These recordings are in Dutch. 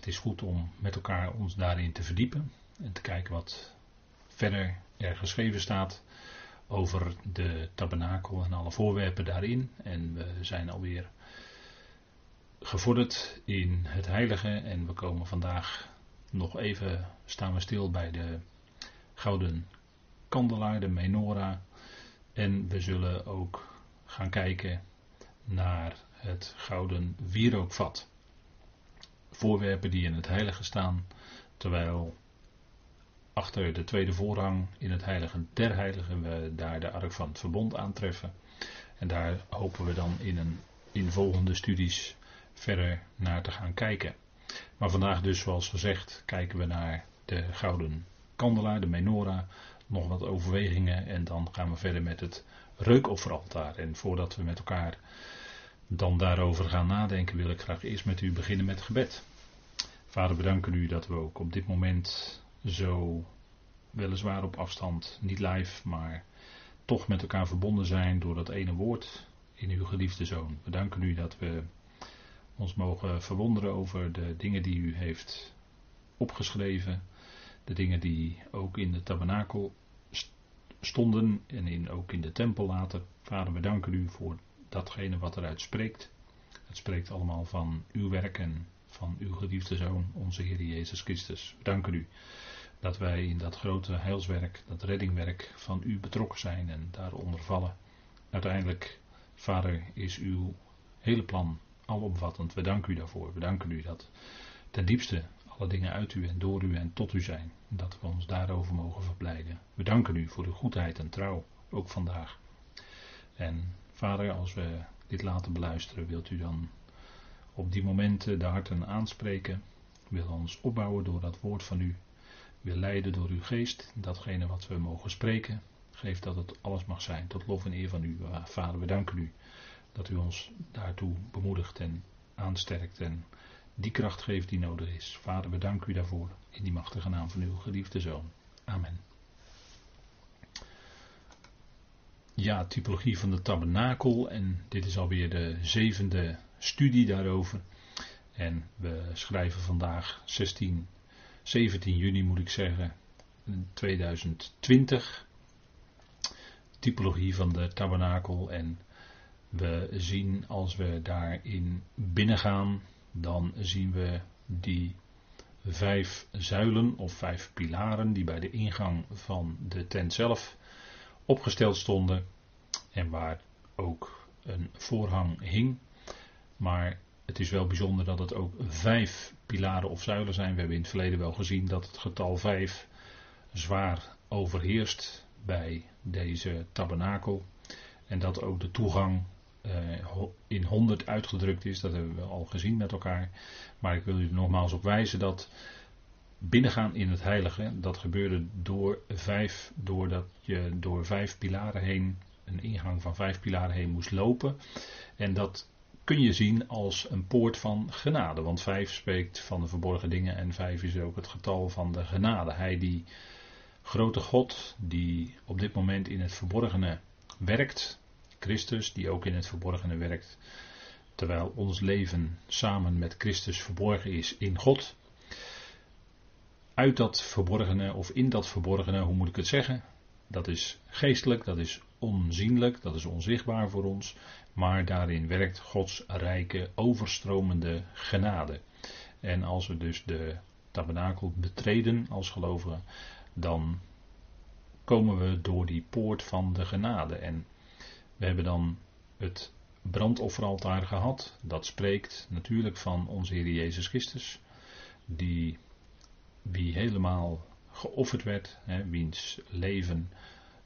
het is goed om met elkaar ons daarin te verdiepen en te kijken wat verder er geschreven staat over de tabernakel en alle voorwerpen daarin. En we zijn alweer gevorderd in het heilige en we komen vandaag nog even staan we stil bij de gouden kandelaar, de menorah. En we zullen ook gaan kijken naar het gouden wierookvat. Voorwerpen die in het heilige staan, terwijl achter de tweede voorrang in het heilige der heiligen we daar de ark van het verbond aantreffen. En daar hopen we dan in, een, in volgende studies verder naar te gaan kijken. Maar vandaag dus, zoals gezegd, kijken we naar de gouden kandelaar, de menorah, nog wat overwegingen en dan gaan we verder met het reukofferaltaar. En voordat we met elkaar dan daarover gaan nadenken, wil ik graag eerst met u beginnen met gebed. Vader, bedanken u dat we ook op dit moment zo weliswaar op afstand, niet live, maar toch met elkaar verbonden zijn door dat ene woord in uw geliefde zoon. We danken u dat we ons mogen verwonderen over de dingen die u heeft opgeschreven, de dingen die ook in de tabernakel stonden en in, ook in de tempel later. Vader, we danken u voor datgene wat eruit spreekt. Het spreekt allemaal van uw werk en van uw geliefde zoon, onze Heer Jezus Christus. We danken u dat wij in dat grote heilswerk, dat reddingwerk van u betrokken zijn en daaronder vallen. Uiteindelijk, Vader, is uw hele plan alomvattend. We danken u daarvoor. We danken u dat ten diepste alle dingen uit u en door u en tot u zijn. Dat we ons daarover mogen verblijden. We danken u voor uw goedheid en trouw, ook vandaag. En Vader, als we dit laten beluisteren, wilt u dan op die momenten de harten aanspreken. Wil ons opbouwen door dat woord van u wil leiden door uw geest, datgene wat we mogen spreken. Geef dat het alles mag zijn, tot lof en eer van u. Vader, we danken u dat u ons daartoe bemoedigt en aansterkt en die kracht geeft die nodig is. Vader, we danken u daarvoor in die machtige naam van uw geliefde Zoon. Amen. Ja, typologie van de tabernakel en dit is alweer de zevende studie daarover. En we schrijven vandaag 16 17 juni moet ik zeggen, 2020. Typologie van de tabernakel. En we zien als we daarin binnengaan, dan zien we die vijf zuilen of vijf pilaren die bij de ingang van de tent zelf opgesteld stonden. En waar ook een voorhang hing. Maar het is wel bijzonder dat het ook vijf pilaren of zuilen zijn. We hebben in het verleden wel gezien dat het getal vijf zwaar overheerst bij deze tabernakel. En dat ook de toegang uh, in 100 uitgedrukt is. Dat hebben we al gezien met elkaar. Maar ik wil u nogmaals op wijzen dat binnengaan in het heilige, dat gebeurde door vijf, doordat je door vijf pilaren heen, een ingang van vijf pilaren heen moest lopen. En dat kun je zien als een poort van genade. Want vijf spreekt van de verborgen dingen en vijf is ook het getal van de genade. Hij die grote God, die op dit moment in het verborgene werkt, Christus, die ook in het verborgene werkt, terwijl ons leven samen met Christus verborgen is in God. Uit dat verborgene of in dat verborgene, hoe moet ik het zeggen? Dat is geestelijk, dat is onzienlijk, dat is onzichtbaar voor ons, maar daarin werkt Gods rijke, overstromende genade. En als we dus de tabernakel betreden als gelovigen, dan komen we door die poort van de genade. En we hebben dan het brandofferaltaar gehad. Dat spreekt natuurlijk van onze Heer Jezus Christus, die wie helemaal geofferd werd, hè, wiens leven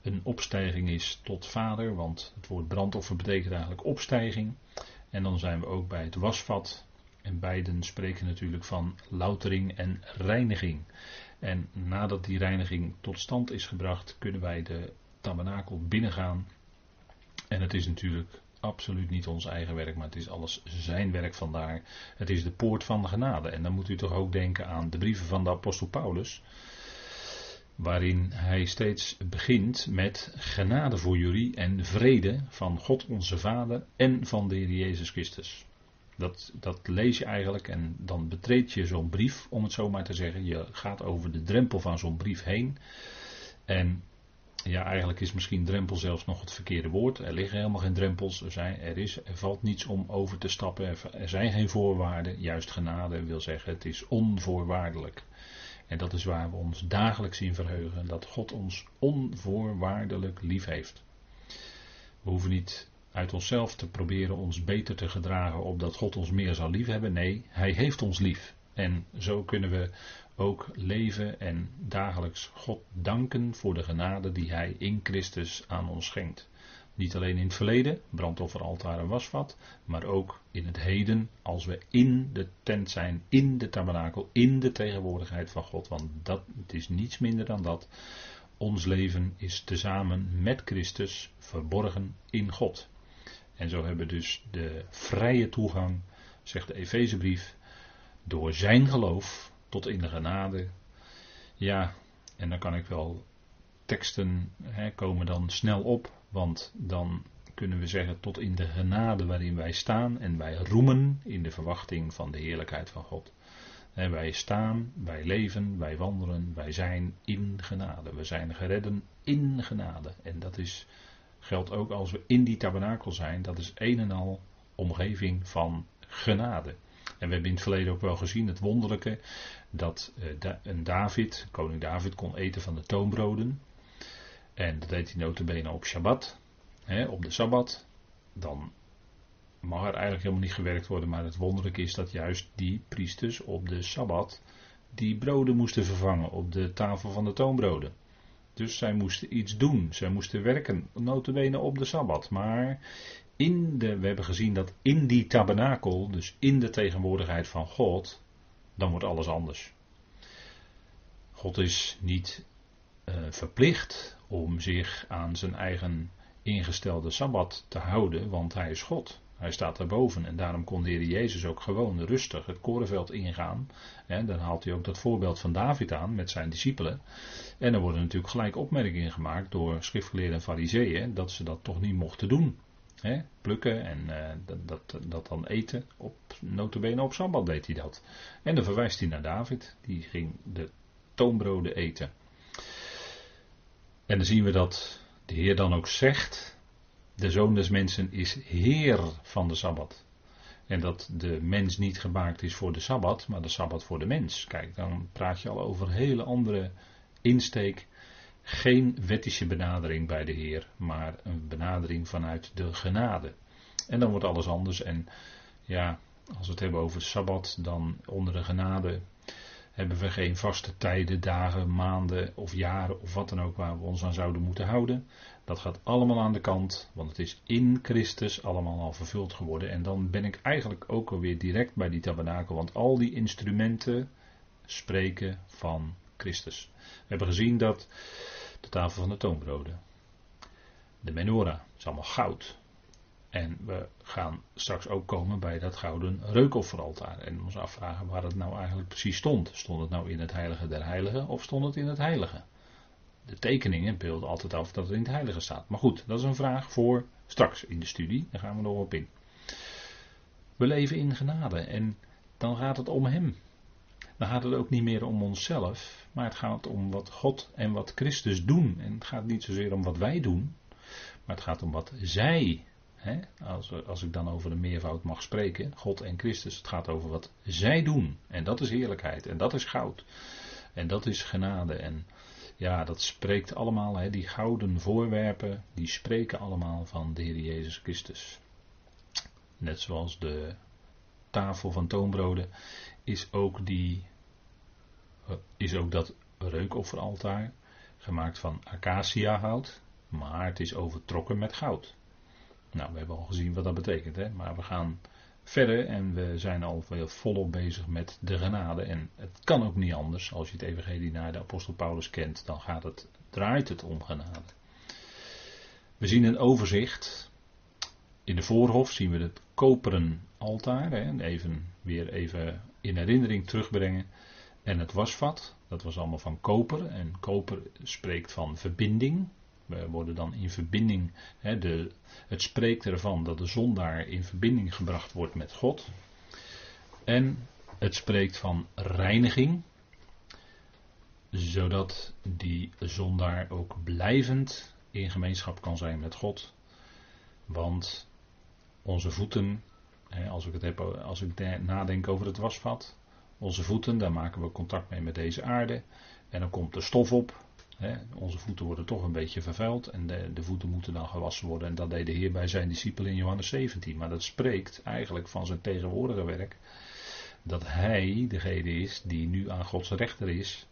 een opstijging is tot vader, want het woord brandoffer betekent eigenlijk opstijging. En dan zijn we ook bij het wasvat. En beiden spreken natuurlijk van loutering en reiniging. En nadat die reiniging tot stand is gebracht, kunnen wij de tabernakel binnengaan. En het is natuurlijk absoluut niet ons eigen werk, maar het is alles zijn werk vandaar. Het is de poort van de genade. En dan moet u toch ook denken aan de brieven van de apostel Paulus waarin hij steeds begint met genade voor jullie en vrede van God onze Vader en van de Heer Jezus Christus. Dat, dat lees je eigenlijk en dan betreed je zo'n brief, om het zo maar te zeggen. Je gaat over de drempel van zo'n brief heen. En ja, eigenlijk is misschien drempel zelfs nog het verkeerde woord. Er liggen helemaal geen drempels. Er, zijn, er, is, er valt niets om over te stappen. Er, zijn geen voorwaarden. Juist genade wil zeggen, het is onvoorwaardelijk. En dat is waar we ons dagelijks in verheugen. Dat God ons onvoorwaardelijk lief heeft. We hoeven niet uit onszelf te proberen ons beter te gedragen opdat God ons meer zal liefhebben. Nee, Hij heeft ons lief. En zo kunnen we ook leven en dagelijks God danken voor de genade die Hij in Christus aan ons schenkt. Niet alleen in het verleden, brandofferaltaar en wasvat, maar ook in het heden, als we in de tent zijn, in de tabernakel, in de tegenwoordigheid van God. Want dat, het is niets minder dan dat. Ons leven is tezamen met Christus verborgen in God. En zo hebben we dus de vrije toegang, zegt de Efezebrief, door zijn geloof tot in de genade. Ja, en dan kan ik wel teksten hè, komen dan snel op, want dan kunnen we zeggen tot in de genade waarin wij staan en wij roemen in de verwachting van de heerlijkheid van God. En wij staan, wij leven, wij wandelen, wij zijn in genade. We zijn geredden in genade. En dat is, geldt ook als we in die tabernakel zijn. Dat is een en al omgeving van genade. En we hebben in het verleden ook wel gezien het wonderlijke dat uh, een David, koning David, kon eten van de toonbroden. En dat deed hij notabene op Shabbat, hè, op de Sabbat. Dan mag er eigenlijk helemaal niet gewerkt worden, maar het wonderlijke is dat juist die priesters op de Sabbat die broden moesten vervangen op de tafel van de toonbroden. Dus zij moesten iets doen, zij moesten werken, notabene op de Sabbat. Maar in de, we hebben gezien dat in die tabernakel, dus in de tegenwoordigheid van God, dan wordt alles anders. God is niet uh, verplicht om zich aan zijn eigen ingestelde sabbat te houden, want hij is God. Hij staat daarboven en daarom kon de Heer Jezus ook gewoon rustig het korenveld ingaan. Dan haalt hij ook dat voorbeeld van David aan met zijn discipelen. En er worden natuurlijk gelijk opmerkingen gemaakt door schriftgeleerden en fariseeën dat ze dat toch niet mochten doen. He, plukken en uh, dat, dat, dat, dan eten. Op notabene op Sabbat deed hij dat. En dan verwijst hij naar David. Die ging de toonbroden eten. En dan zien we dat de Heer dan ook zegt. De Zoon des Mensen is Heer van de Sabbat. En dat de mens niet gemaakt is voor de Sabbat, maar de Sabbat voor de mens. Kijk, dan praat je al over hele andere insteek geen wettische benadering bij de Heer, maar een benadering vanuit de genade. En dan wordt alles anders. En ja, als we het hebben over Sabbat, dan onder de genade hebben we geen vaste tijden, dagen, maanden of jaren of wat dan ook waar we ons aan zouden moeten houden. Dat gaat allemaal aan de kant, want het is in Christus allemaal al vervuld geworden. En dan ben ik eigenlijk ook alweer direct bij die tabernakel, want al die instrumenten spreken van Christus. We hebben gezien dat de tafel van de toonbroden, de menorah, is allemaal goud. En we gaan straks ook komen bij dat gouden reukofferaltaar. En ons afvragen waar het nou eigenlijk precies stond. Stond het nou in het heilige der heiligen of stond het in het heilige? De tekeningen beelden altijd af dat het in het heilige staat. Maar goed, dat is een vraag voor straks in de studie. Daar gaan we nog op in. We leven in genade en dan gaat het om Hem dan gaat het ook niet meer om onszelf, maar het gaat om wat God en wat Christus doen. En het gaat niet zozeer om wat wij doen, maar het gaat om wat zij, hè, als, als ik dan over de meervoud mag spreken, God en Christus, het gaat over wat zij doen. En dat is heerlijkheid, en dat is goud, en dat is genade. En ja, dat spreekt allemaal, hè, die gouden voorwerpen, die spreken allemaal van de Heer Jezus Christus. Net zoals de tafel van toonbroden is ook, die, is ook dat reukofferaltaar gemaakt van acaciahout, maar het is overtrokken met goud. Nou, we hebben al gezien wat dat betekent, hè? maar we gaan verder en we zijn al volop bezig met de genade. En het kan ook niet anders, als je het evangelie naar de apostel Paulus kent, dan gaat het, draait het om genade. We zien een overzicht. In de voorhof zien we het koperen altaar. Hè? Even, weer even in herinnering terugbrengen. En het wasvat, dat was allemaal van koper. En koper spreekt van verbinding. We worden dan in verbinding, hè, de, het spreekt ervan dat de zondaar in verbinding gebracht wordt met God. En het spreekt van reiniging, zodat die zondaar ook blijvend in gemeenschap kan zijn met God. Want onze voeten, als ik, het heb, als ik nadenk over het wasvat, onze voeten, daar maken we contact mee met deze aarde. En dan komt de stof op. onze voeten worden toch een beetje vervuild en de, de, voeten moeten dan gewassen worden. En dat deed de Heer bij zijn discipelen in Johannes 17. Maar dat spreekt eigenlijk van zijn tegenwoordige werk. Dat hij degene is die nu aan Gods rechter is.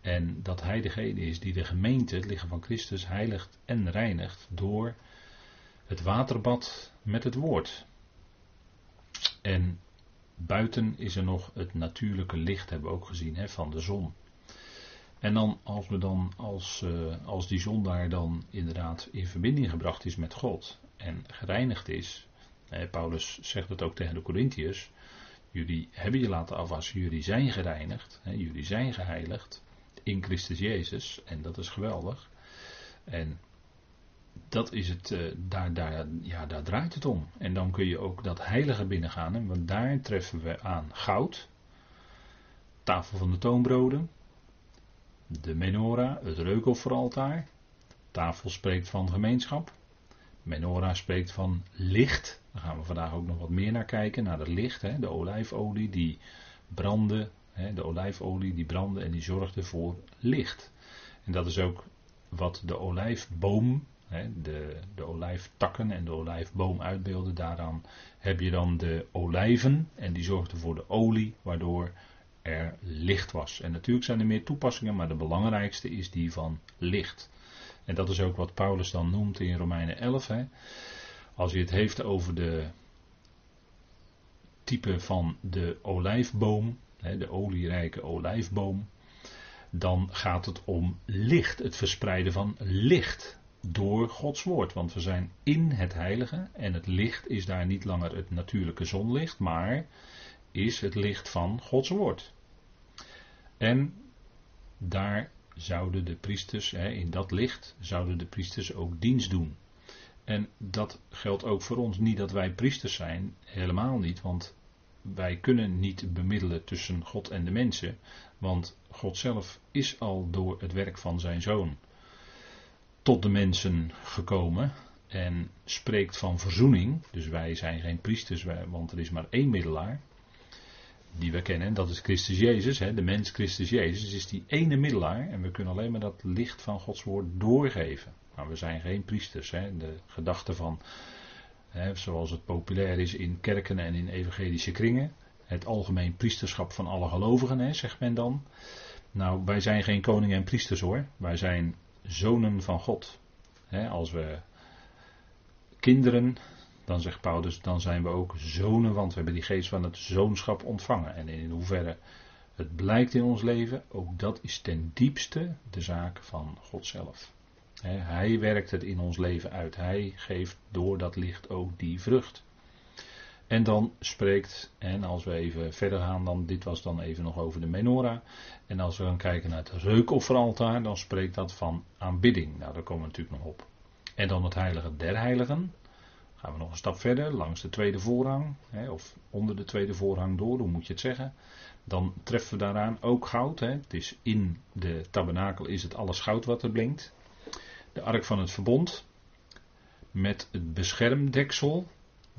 En dat hij degene is die de gemeente, het lichaam van Christus, heiligt en reinigt door het waterbad met het woord. En buiten is er nog het natuurlijke licht, hebben we ook gezien, hè, van de zon. En dan als we dan als, uh, als die zondaar dan inderdaad in verbinding gebracht is met God en gereinigd is. Paulus zegt het ook tegen de Corinthiërs. Jullie hebben je laten afwassen, jullie zijn gereinigd, jullie zijn geheiligd in Christus Jezus. En dat is geweldig. En dat is het, uh, daar, daar, ja, daar draait het om. En dan kun je ook dat heilige binnengaan. Want daar treffen we aan goud, tafel van de toonbroden, de menorah, het reukofferaltaar. Tafel spreekt van gemeenschap. Menorah spreekt van licht. Daar gaan we vandaag ook nog wat meer naar kijken, naar het licht. Hè, de olijfolie die brandde, hè, de olijfolie die brandde en die zorgde voor licht. En dat is ook wat de olijfboom de, de olijftakken en de olijfboom uitbeelden. Daaraan heb je dan de olijven en die zorgden voor de olie, waardoor er licht was. En natuurlijk zijn er meer toepassingen, maar de belangrijkste is die van licht. En dat is ook wat Paulus dan noemt in Romeinen 11. Hè. Als hij het heeft over de type van de olijfboom, hè, de olierijke olijfboom, dan gaat het om licht, het verspreiden van licht door Gods woord. Want we zijn in het heilige en het licht is daar niet langer het natuurlijke zonlicht, maar is het licht van Gods woord. En daar zouden de priesters, in dat licht, zouden de priesters ook dienst doen. En dat geldt ook voor ons. Niet dat wij priesters zijn, helemaal niet, want wij kunnen niet bemiddelen tussen God en de mensen, want God zelf is al door het werk van zijn zoon tot de mensen gekomen en spreekt van verzoening. Dus wij zijn geen priesters, want er is maar één middelaar die we kennen. En dat is Christus Jezus, de mens Christus Jezus is die ene middelaar. En we kunnen alleen maar dat licht van Gods woord doorgeven. Maar we zijn geen priesters. De gedachte van, zoals het populair is in kerken en in evangelische kringen. Het algemeen priesterschap van alle gelovigen, zegt men dan. Nou, wij zijn geen koningen en priesters hoor. Wij zijn zonen van God. als we kinderen, dan zegt Paulus, dan zijn we ook zonen, want we hebben die geest van het zoonschap ontvangen. En in hoeverre het blijkt in ons leven, ook dat is ten diepste de zaak van God zelf. hij werkt het in ons leven uit. Hij geeft door dat licht ook die vrucht. En dan spreekt, en als we even verder gaan, dan, dit was dan even nog over de menorah. En als we dan kijken naar het reukofferaltaar, dan spreekt dat van aanbidding. Nou, daar komen we natuurlijk nog op. En dan het heilige der heiligen. Gaan we nog een stap verder, langs de tweede voorhang, hè, of onder de tweede voorhang door, hoe moet je het zeggen. Dan treffen we daaraan ook goud. Hè. Het is in de tabernakel is het alles goud wat er blinkt. De ark van het verbond, met het beschermdeksel,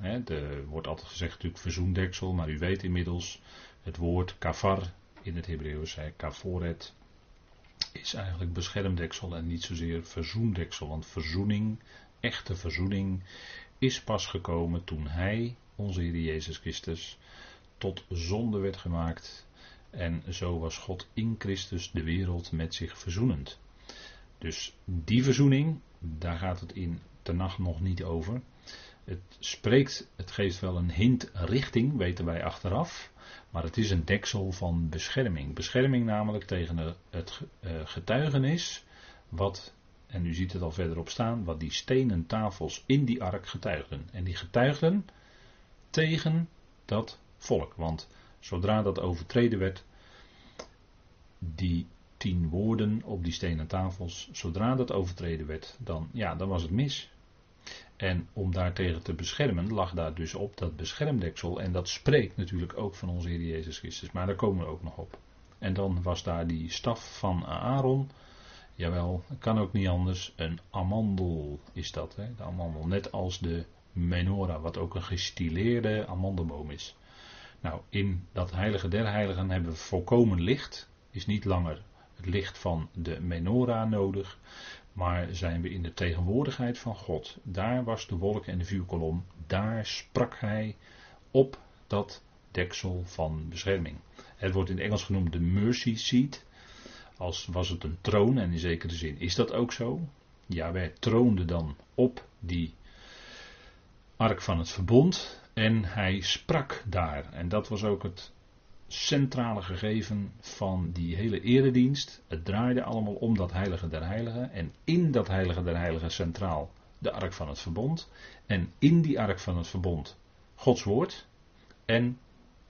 er wordt altijd gezegd natuurlijk verzoendeksel, maar u weet inmiddels het woord kafar in het Hebreeuws, kaforet, is eigenlijk beschermdeksel en niet zozeer verzoendeksel. Want verzoening, echte verzoening, is pas gekomen toen Hij, onze Heer Jezus Christus, tot zonde werd gemaakt. En zo was God in Christus de wereld met zich verzoenend. Dus die verzoening, daar gaat het in de nacht nog niet over. Het spreekt, het geeft wel een hint richting, weten wij achteraf. Maar het is een deksel van bescherming. Bescherming namelijk tegen het eh, getuigenis. Wat, en u ziet het al verderop staan, wat die stenen tafels in die ark getuigden. En die getuigden tegen dat volk. Want zodra dat overtreden werd, die tien woorden op die stenen tafels, zodra dat overtreden werd, dan, ja, dan was het mis. En om daartegen te beschermen, lag daar dus op dat beschermdeksel. En dat spreekt natuurlijk ook van onze Heer Jezus Christus. Maar daar komen we ook nog op. En dan was daar die staf van Aaron. Jawel, kan ook niet anders. Een amandel is dat, hè? de amandel. Net als de menorah, wat ook een gestileerde amandelboom is. Nou, in dat heilige der heiligen hebben we volkomen licht. Is niet langer het licht van de menorah nodig. Maar zijn we in de tegenwoordigheid van God. Daar was de wolk en de vuurkolom. Daar sprak hij op dat deksel van bescherming. Het wordt in het Engels genoemd de mercy seat. Als was het een troon, en in zekere zin is dat ook zo. Ja, wij troonden dan op die ark van het verbond. En hij sprak daar. En dat was ook het centrale gegeven van die hele eredienst. Het draaide allemaal om dat heilige der heiligen. En in dat heilige der heiligen centraal de ark van het verbond. En in die ark van het verbond Gods woord. En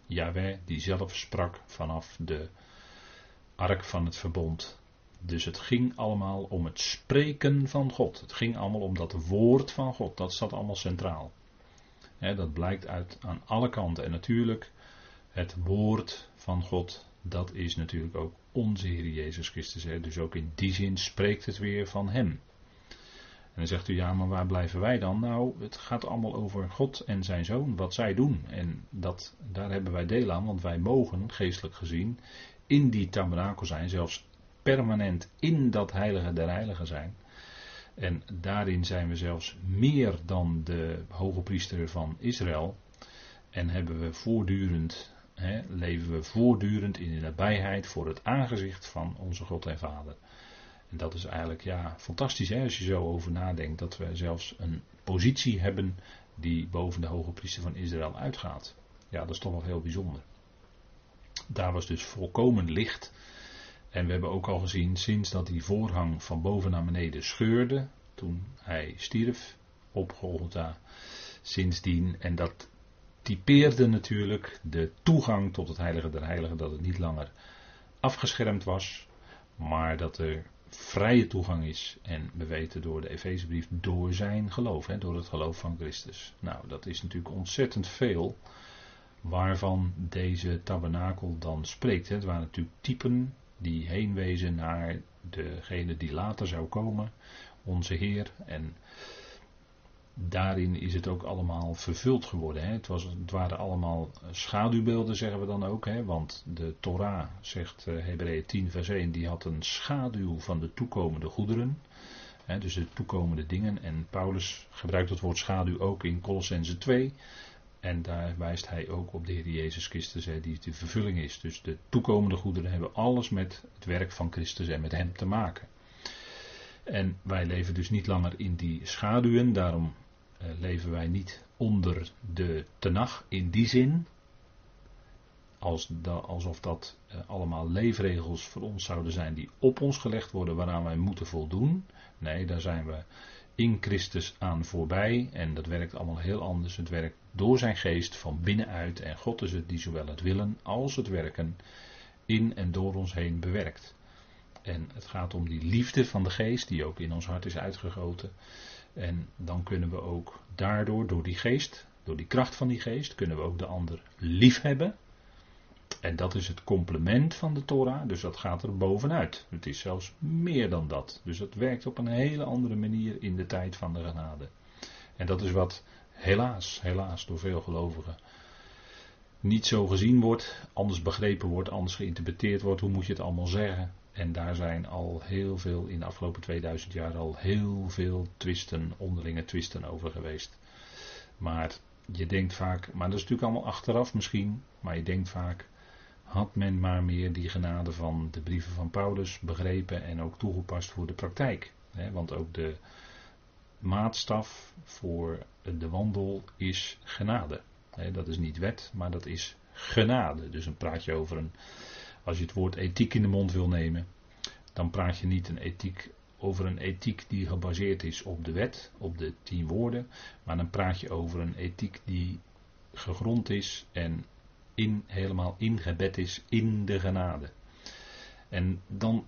Yahweh die zelf sprak vanaf de ark van het verbond. Dus het ging allemaal om het spreken van God. Het ging allemaal om dat woord van God. Dat zat allemaal centraal. dat blijkt uit aan alle kanten. En natuurlijk het woord van God, dat is natuurlijk ook onze Heer Jezus Christus. Hè? Dus ook in die zin spreekt het weer van Hem. En dan zegt u, ja, maar waar blijven wij dan? Nou, het gaat allemaal over God en zijn zoon, wat zij doen. En dat, daar hebben wij deel aan, want wij mogen, geestelijk gezien, in die tabernakel zijn, zelfs permanent in dat heilige der heiligen zijn. En daarin zijn we zelfs meer dan de hoge priester van Israël. En hebben we voortdurend leven we voortdurend in de nabijheid voor het aangezicht van onze God en Vader. En dat is eigenlijk ja, fantastisch hè, als je zo over nadenkt dat we zelfs een positie hebben die boven de hoge priester van Israël uitgaat. Ja, dat is toch wel heel bijzonder. Daar was dus volkomen licht. En we hebben ook al gezien, sinds dat die voorhang van boven naar beneden scheurde, toen hij stierf op Golgotha, sindsdien, en dat typeerde natuurlijk de toegang tot het heilige der heiligen, dat het niet langer afgeschermd was, maar dat er vrije toegang is. En we weten door de Efezebrief door zijn geloof, hè, door het geloof van Christus. Nou, dat is natuurlijk ontzettend veel waarvan deze tabernakel dan spreekt. Hè. Het waren natuurlijk typen die heenwezen naar degene die later zou komen, onze Heer. En daarin is het ook allemaal vervuld geworden. Hè. Het, was, waren allemaal schaduwbeelden, zeggen we dan ook. Hè, want de Torah, zegt uh, Hebreeën 10 vers 1, die had een schaduw van de toekomende goederen. Hè, dus de toekomende dingen. En Paulus gebruikt het woord schaduw ook in Colossense 2. En daar wijst hij ook op de Heer Jezus Christus, hè, die de vervulling is. Dus de toekomende goederen hebben alles met het werk van Christus en met Hem te maken. En wij leven dus niet langer in die schaduwen, daarom eh, leven wij niet onder de tenag in die zin. Als alsof dat eh, allemaal leefregels voor ons zouden zijn die op ons gelegd worden waaraan wij moeten voldoen. Nee, daar zijn we in Christus aan voorbij en dat werkt allemaal heel anders. Het werkt door zijn geest van binnenuit en God is het die zowel het willen als het werken in en door ons heen bewerkt. En het gaat om die liefde van de geest die ook in ons hart is uitgegoten. En dan kunnen we ook daardoor, door die geest, door die kracht van die geest, kunnen we ook de ander lief hebben. En dat is het complement van de Torah, dus dat gaat er bovenuit. Het is zelfs meer dan dat. Dus het werkt op een hele andere manier in de tijd van de genade. En dat is wat helaas, helaas door veel gelovigen niet zo gezien wordt, anders begrepen wordt, anders geïnterpreteerd wordt. Hoe moet je het allemaal zeggen? En daar zijn al heel veel, in de afgelopen 2000 jaar al heel veel twisten, onderlinge twisten over geweest. Maar je denkt vaak, maar dat is natuurlijk allemaal achteraf misschien, maar je denkt vaak, had men maar meer die genade van de brieven van Paulus begrepen en ook toegepast voor de praktijk. Want ook de maatstaf voor de wandel is genade. Dat is niet wet, maar dat is genade. Dus een praatje over een als je het woord ethiek in de mond wil nemen, dan praat je niet een ethiek over een ethiek die gebaseerd is op de wet, op de tien woorden, maar dan praat je over een ethiek die gegrond is en in, helemaal ingebed is in de genade. En dan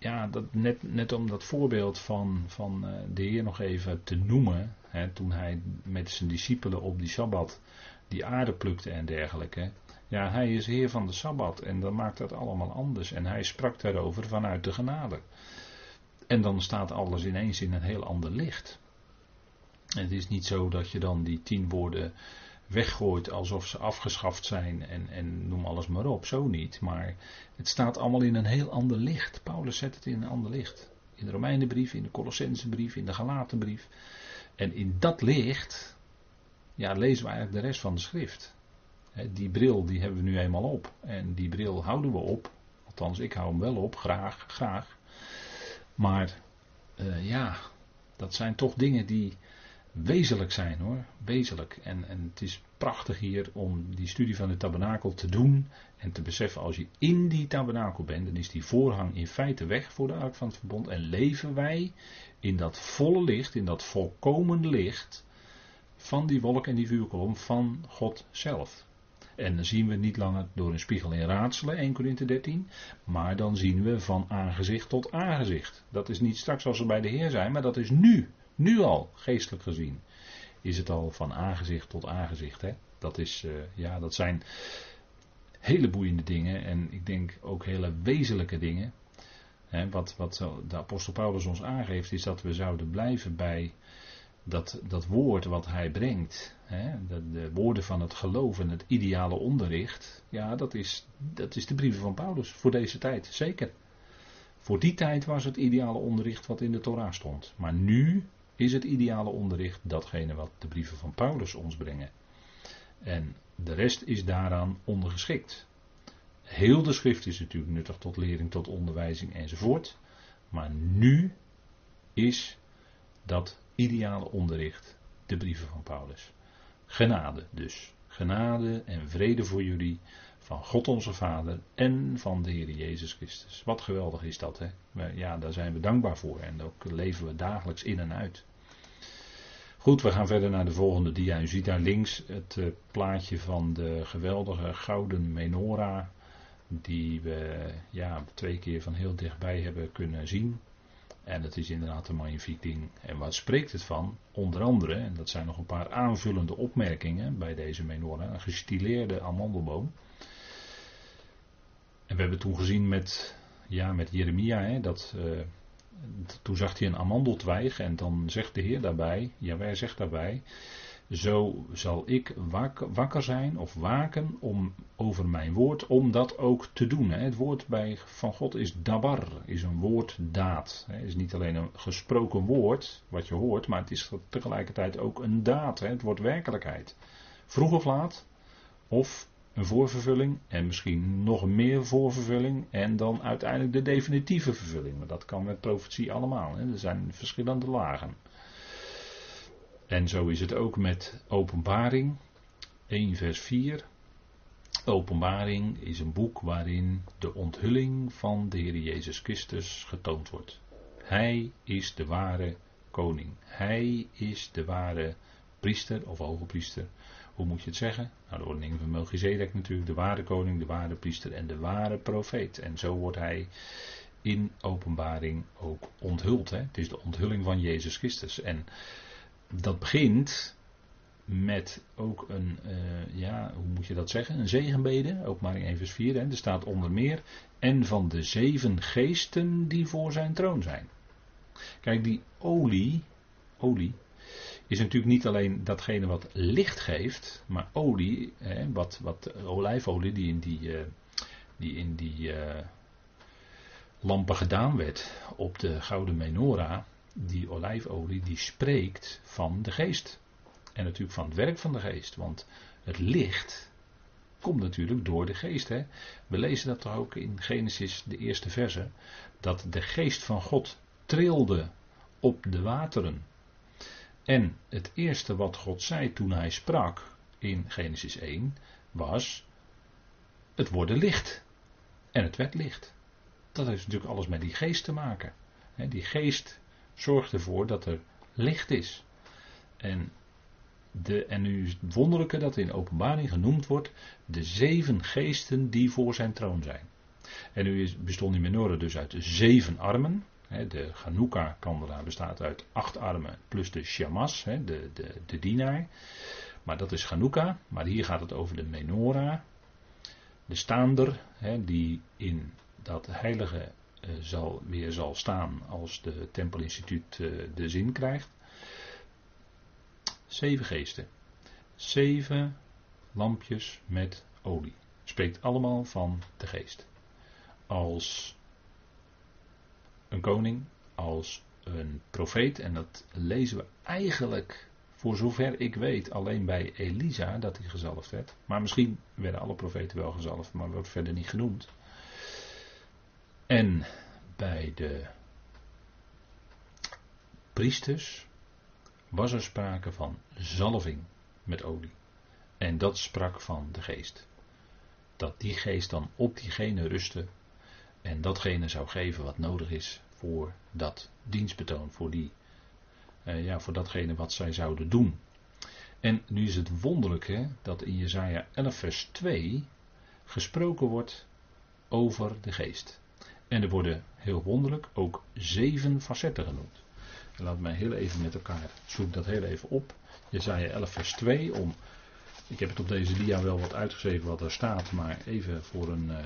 ja, dat net, net om dat voorbeeld van, van eh, de Heer nog even te noemen. Hè, toen hij met zijn discipelen op die Sabbat die aarde plukte en dergelijke. Ja, hij is Heer van de Sabbat en dan maakt dat allemaal anders. En hij sprak daarover vanuit de genade. En dan staat alles ineens in een heel ander licht. het is niet zo dat je dan die tien woorden weggooit alsof ze afgeschaft zijn en, en noem alles maar op. Zo niet. Maar het staat allemaal in een heel ander licht. Paulus zet het in een ander licht. In de Romeinenbrief, in de Colossensebrief, in de Galatenbrief. En in dat licht ja, lezen we eigenlijk de rest van de schrift. Die bril die hebben we nu eenmaal op. En die bril houden we op. Althans, ik hou hem wel op, graag, graag. Maar uh, ja, dat zijn toch dingen die wezenlijk zijn hoor. Wezenlijk. En, en het is prachtig hier om die studie van de tabernakel te doen. En te beseffen als je in die tabernakel bent, dan is die voorhang in feite weg voor de ark van het verbond. En leven wij in dat volle licht, in dat volkomen licht van die wolk en die vuurkolom van God zelf. En dan zien we niet langer door een spiegel in raadselen, 1 Korinthe 13, maar dan zien we van aangezicht tot aangezicht. Dat is niet straks als we bij de Heer zijn, maar dat is nu, nu al, geestelijk gezien. Is het al van aangezicht tot aangezicht. Hè? Dat, is, uh, ja, dat zijn hele boeiende dingen en ik denk ook hele wezenlijke dingen. Hè, wat, wat de apostel Paulus ons aangeeft is dat we zouden blijven bij dat, dat woord wat hij brengt, hè, de, de, woorden van het geloof en het ideale onderricht, ja, dat is, dat is de brieven van Paulus voor deze tijd, zeker. Voor die tijd was het ideale onderricht wat in de Torah stond. Maar nu is het ideale onderricht datgene wat de brieven van Paulus ons brengen. En de rest is daaraan ondergeschikt. Heel de schrift is natuurlijk nuttig tot lering, tot onderwijzing enzovoort. Maar nu is dat ideale onderricht de brieven van Paulus. Genade dus. Genade en vrede voor jullie van God onze Vader en van de Heer Jezus Christus. Wat geweldig is dat, hè? Ja, daar zijn we dankbaar voor en ook leven we dagelijks in en uit. Goed, we gaan verder naar de volgende dia. U ziet daar links het uh, plaatje van de geweldige gouden menorah, die we ja, twee keer van heel dichtbij hebben kunnen zien. En het is inderdaad een magnifiek ding. En wat spreekt het van? Onder andere, en dat zijn nog een paar aanvullende opmerkingen bij deze menorah, een gestileerde amandelboom. En we hebben toen gezien met, ja, met Jeremia, hè, dat, uh, toen zag hij een amandeltwijg en dan zegt de Heer daarbij, ja wij zegt daarbij, zo zal ik wakker zijn of waken om, over mijn woord, om dat ook te doen. Het woord bij, van God is dabar, is een woorddaad. Het is niet alleen een gesproken woord, wat je hoort, maar het is tegelijkertijd ook een daad. Het wordt werkelijkheid. Vroeg of laat, of een voorvervulling en misschien nog meer voorvervulling en dan uiteindelijk de definitieve vervulling. Maar dat kan met profetie allemaal. Er zijn verschillende lagen. En zo is het ook met Openbaring 1 vers 4. Openbaring is een boek waarin de onthulling van de Heer Jezus Christus getoond wordt. Hij is de ware koning. Hij is de ware priester of hoge priester. Hoe moet je het zeggen? Nou, de ordening van Melchizedek natuurlijk, de ware koning, de ware priester en de ware profeet. En zo wordt hij in openbaring ook onthuld. Hè? Het is de onthulling van Jezus Christus. En dat begint met ook een, uh, ja, hoe moet je dat zeggen? Een zegenbede, ook maar in 1 vers 4. Hè, er staat onder meer, en van de zeven geesten die voor zijn troon zijn. Kijk, die olie, olie, is natuurlijk niet alleen datgene wat licht geeft, maar olie, hè, wat, wat olijfolie die in die, uh, die, in die uh, lampen gedaan werd op de gouden menorah, die olijfolie die spreekt van de geest. En natuurlijk van het werk van de geest. Want het licht komt natuurlijk door de geest. Hè? We lezen dat toch ook in Genesis, de eerste verse. Dat de geest van God trilde op de wateren. En het eerste wat God zei toen hij sprak in Genesis 1 was: Het worden licht. En het werd licht. Dat heeft natuurlijk alles met die geest te maken. Die geest zorgt ervoor dat er licht is. En, de, en nu is het wonderlijke dat in openbaring genoemd wordt de zeven geesten die voor zijn troon zijn. En nu is, bestond die menorah dus uit zeven armen. De Chanukka-kandelaar bestaat uit acht armen plus de shamas, de, de, de dienaar. Maar dat is Chanukka. Maar hier gaat het over de menorah. De staander, die in dat heilige zal, weer zal staan als de tempelinstituut uh, de zin krijgt. Zeven geesten. Zeven lampjes met olie. Spreekt allemaal van de geest. Als een koning, als een profeet. En dat lezen we eigenlijk, voor zover ik weet, alleen bij Elisa dat hij gezalfd werd. Maar misschien werden alle profeten wel gezalfd, maar wordt verder niet genoemd. En bij de priesters was er sprake van zalving met olie. En dat sprak van de geest. Dat die geest dan op diegene rustte en datgene zou geven wat nodig is voor dat dienstbetoon, voor, die, eh, ja, voor datgene wat zij zouden doen. En nu is het wonderlijke dat in Jezaja 11 vers 2 gesproken wordt over de geest. En er worden heel wonderlijk ook zeven facetten genoemd. En laat mij heel even met elkaar, zoek dat heel even op. Jezaja 11 vers 2 om ik heb het op deze dia wel wat uitgeschreven wat er staat, maar even voor een, uh,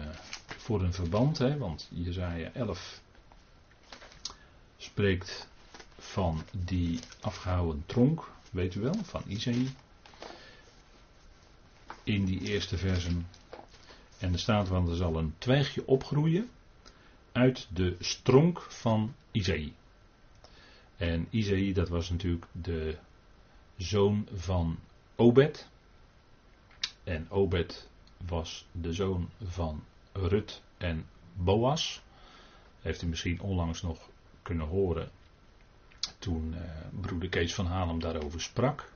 voor een verband. Hè, want Jezaja 11 spreekt van die afgehouden tronk, weet u wel, van Isaïe. In die eerste versen. En er staat, want er zal een twijgje opgroeien uit de stronk van Isaïe. En Isaïe, dat was natuurlijk de zoon van Obed. En Obed was de zoon van Rut en Boas. Heeft u misschien onlangs nog kunnen horen toen eh, broeder Kees van Halem daarover sprak.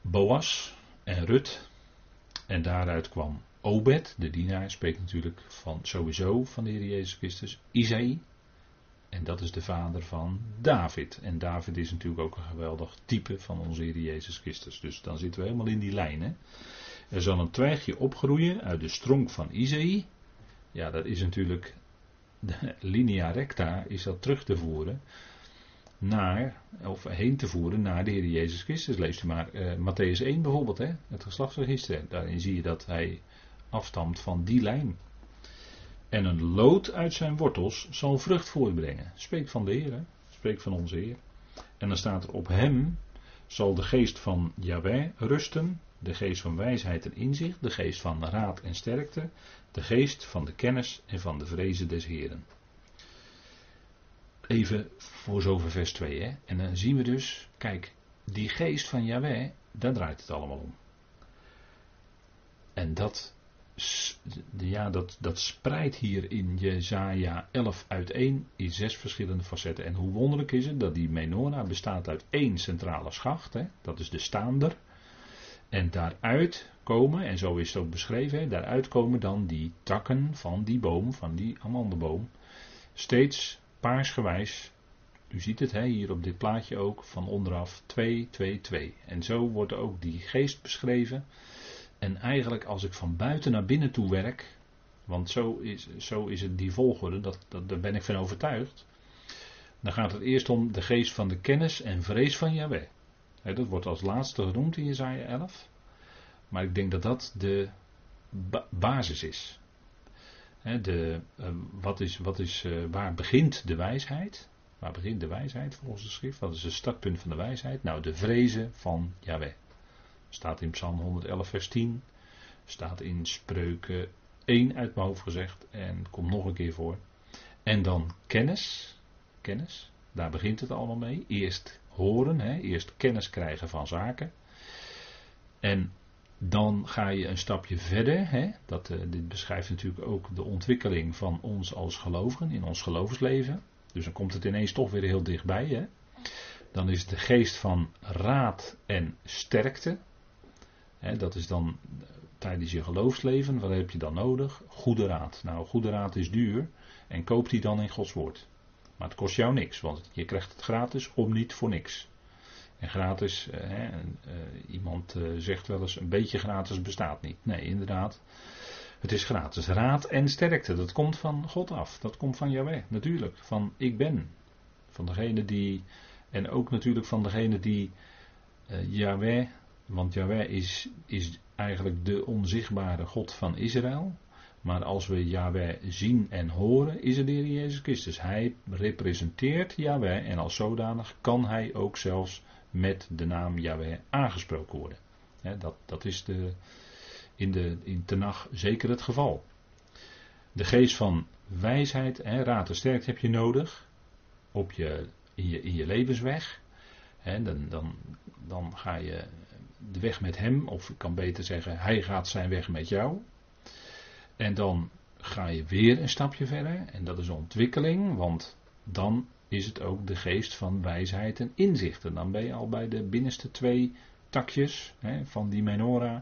Boas en Rut. En daaruit kwam Obed, de dienaar, spreekt natuurlijk van sowieso van de Heer Jezus Christus. Isaïe, en dat is de vader van David. En David is natuurlijk ook een geweldig type van onze Heer Jezus Christus. Dus dan zitten we helemaal in die lijn. Hè? Er zal een twijgje opgroeien uit de stronk van Isaïe. Ja, dat is natuurlijk. De linea recta is dat terug te voeren naar, of heen te voeren naar de Heer Jezus Christus. Leest u maar uh, Matthäus 1 bijvoorbeeld, hè? het geslachtsregister. Daarin zie je dat hij afstamt van die lijn. En een lood uit zijn wortels zal vrucht voortbrengen. Spreekt van de Heer, spreekt van onze Heer. En dan staat er op hem zal de geest van Yahweh rusten, de geest van wijsheid en inzicht, de geest van raad en sterkte, de geest van de kennis en van de vrezen des Heeren. Even voor zover vers 2. Hè? En dan zien we dus, kijk, die geest van Yahweh, daar draait het allemaal om. En dat ja, dat, dat spreidt hier in Jezaja 11 uiteen in zes verschillende facetten. En hoe wonderlijk is het dat die menorah bestaat uit één centrale schacht, hè, dat is de staander. En daaruit komen, en zo is het ook beschreven, hè, daaruit komen dan die takken van die boom, van die amandelboom, steeds paarsgewijs. U ziet het hè, hier op dit plaatje ook, van onderaf 2, 2, 2. En zo wordt ook die geest beschreven. En eigenlijk als ik van buiten naar binnen toe werk, want zo is, zo is het die volgorde, dat, dat, daar ben ik van overtuigd. Dan gaat het eerst om de geest van de kennis en vrees van Yahweh. dat wordt als laatste genoemd in Jezaja 11. Maar ik denk dat dat de basis is. de, uh, wat is, wat is uh, waar begint de wijsheid? Waar begint de wijsheid volgens de schrift? Wat is het startpunt van de wijsheid? Nou, de vrezen van Yahweh. Staat in Psalm 111, vers 10. Staat in Spreuken 1 uit mijn hoofd gezegd. En komt nog een keer voor. En dan kennis. Kennis. Daar begint het allemaal mee. Eerst horen. Hè, eerst kennis krijgen van zaken. En dan ga je een stapje verder. Hè, dat, uh, dit beschrijft natuurlijk ook de ontwikkeling van ons als gelovigen in ons geloofsleven. Dus dan komt het ineens toch weer heel dichtbij. Hè. Dan is de geest van raad en sterkte dat is dan tijdens je geloofsleven, wat heb je dan nodig? Goede raad. Nou, goede raad is duur en koop die dan in Gods woord. Maar het kost jou niks, want je krijgt het gratis om niet voor niks. En gratis, eh, eh, iemand eh, zegt wel eens, een beetje gratis bestaat niet. Nee, inderdaad. Het is gratis. Raad en sterkte, dat komt van God af. Dat komt van Yahweh, natuurlijk. Van ik ben. Van degene die, en ook natuurlijk van degene die Yahweh, want Yahweh is, is eigenlijk de onzichtbare God van Israël. Maar als we Yahweh zien en horen, is het de Heer Jezus Christus. Hij representeert Yahweh en als zodanig kan hij ook zelfs met de naam Yahweh aangesproken worden. dat, dat is de, in, de, in Tenach zeker het geval. De geest van wijsheid, hè, raad en sterkte heb je nodig op je, in, je, levensweg. dan, dan, dan ga je de weg met hem, of ik kan beter zeggen, hij gaat zijn weg met jou. En dan ga je weer een stapje verder, en dat is ontwikkeling, want dan is het ook de geest van wijsheid en inzicht. En dan ben je al bij de binnenste twee takjes hè, van die menorah.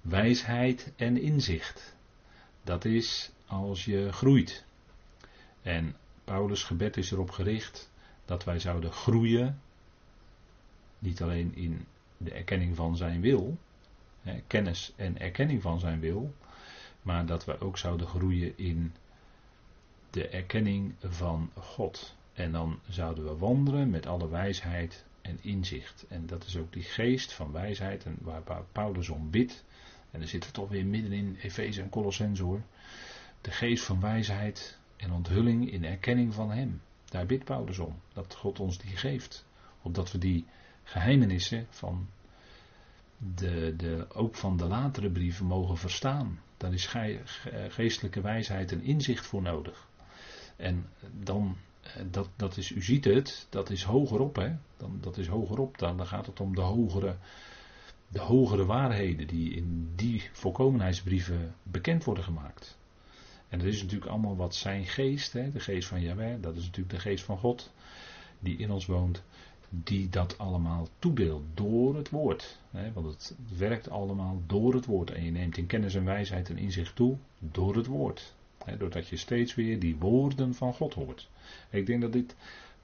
Wijsheid en inzicht. Dat is als je groeit. En Paulus' gebed is erop gericht dat wij zouden groeien. Niet alleen in de erkenning van zijn wil, hè, kennis en erkenning van zijn wil, maar dat we ook zouden groeien in de erkenning van God. En dan zouden we wandelen met alle wijsheid en inzicht. En dat is ook die geest van wijsheid en waar Paulus om bidt. En dan zitten we toch weer midden in Efeze en Colossens hoor. De geest van wijsheid en onthulling in erkenning van Hem. Daar bidt Paulus om. Dat God ons die geeft. Opdat we die geheimenissen van de, de, ook van de latere brieven mogen verstaan. Daar is geestelijke wijsheid en inzicht voor nodig. En dan, eh, dat, dat is, u ziet het, dat is hogerop, hè? Dan, dat is hogerop, dan, dan gaat het om de hogere, de hogere waarheden die in die volkomenheidsbrieven bekend worden gemaakt. En dat is natuurlijk allemaal wat zijn geest, hè, de geest van Jahweh, dat is natuurlijk de geest van God, die in ons woont, die dat allemaal toedeelt door het woord. Hè, want het werkt allemaal door het woord. En je neemt in kennis en wijsheid en inzicht toe door het woord. Hè, doordat je steeds weer die woorden van God hoort. Ik denk dat dit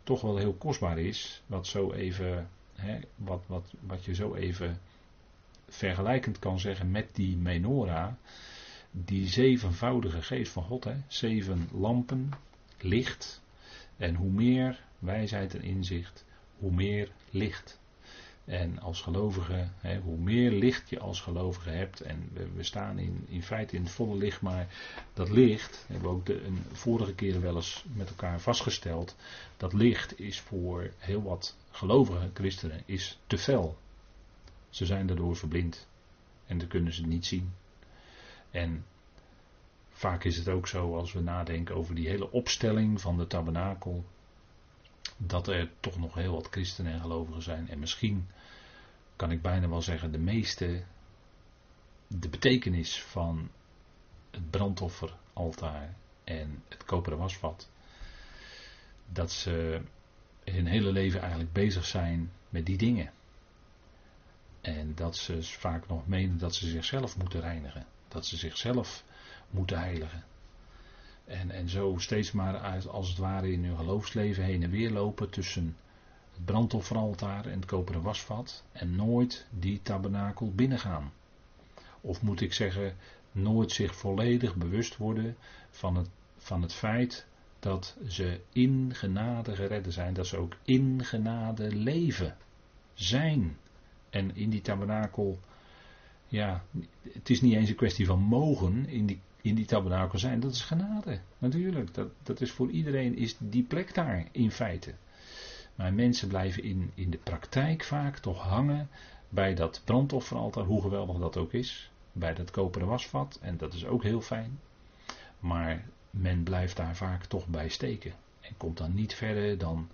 toch wel heel kostbaar is, wat, zo even, hè, wat, wat, wat je zo even vergelijkend kan zeggen met die menorah. Die zevenvoudige geest van God, hè, zeven lampen, licht. En hoe meer wijsheid en inzicht, hoe meer licht. En als gelovige, hè, hoe meer licht je als gelovige hebt, en we, staan in, in feite in het volle licht, maar dat licht, hebben we ook de, een vorige keren wel eens met elkaar vastgesteld, dat licht is voor heel wat gelovige christenen is te fel. Ze zijn daardoor verblind en dan kunnen ze niet zien. En vaak is het ook zo als we nadenken over die hele opstelling van de tabernakel, dat er toch nog heel wat christenen en gelovigen zijn. En misschien kan ik bijna wel zeggen de meeste de betekenis van het brandofferaltaar en het koperen wasvat. Dat ze hun hele leven eigenlijk bezig zijn met die dingen. En dat ze vaak nog menen dat ze zichzelf moeten reinigen. Dat ze zichzelf moeten heiligen. En, en zo steeds maar als het ware in hun geloofsleven heen en weer lopen tussen het brandofferaltaar en het koperen wasvat. En nooit die tabernakel binnengaan. Of moet ik zeggen, nooit zich volledig bewust worden van het, van het feit dat ze in genade geredden zijn. Dat ze ook in genade leven. Zijn. En in die tabernakel, ja, het is niet eens een kwestie van mogen in die in die tabernakel zijn, dat is genade. Natuurlijk, dat, dat is voor iedereen is die plek daar in feite. Maar mensen blijven in, in de praktijk vaak toch hangen bij dat brandofferaltaar, hoe geweldig dat ook is. Bij dat koperen wasvat, en dat is ook heel fijn. Maar men blijft daar vaak toch bij steken. En komt dan niet verder dan,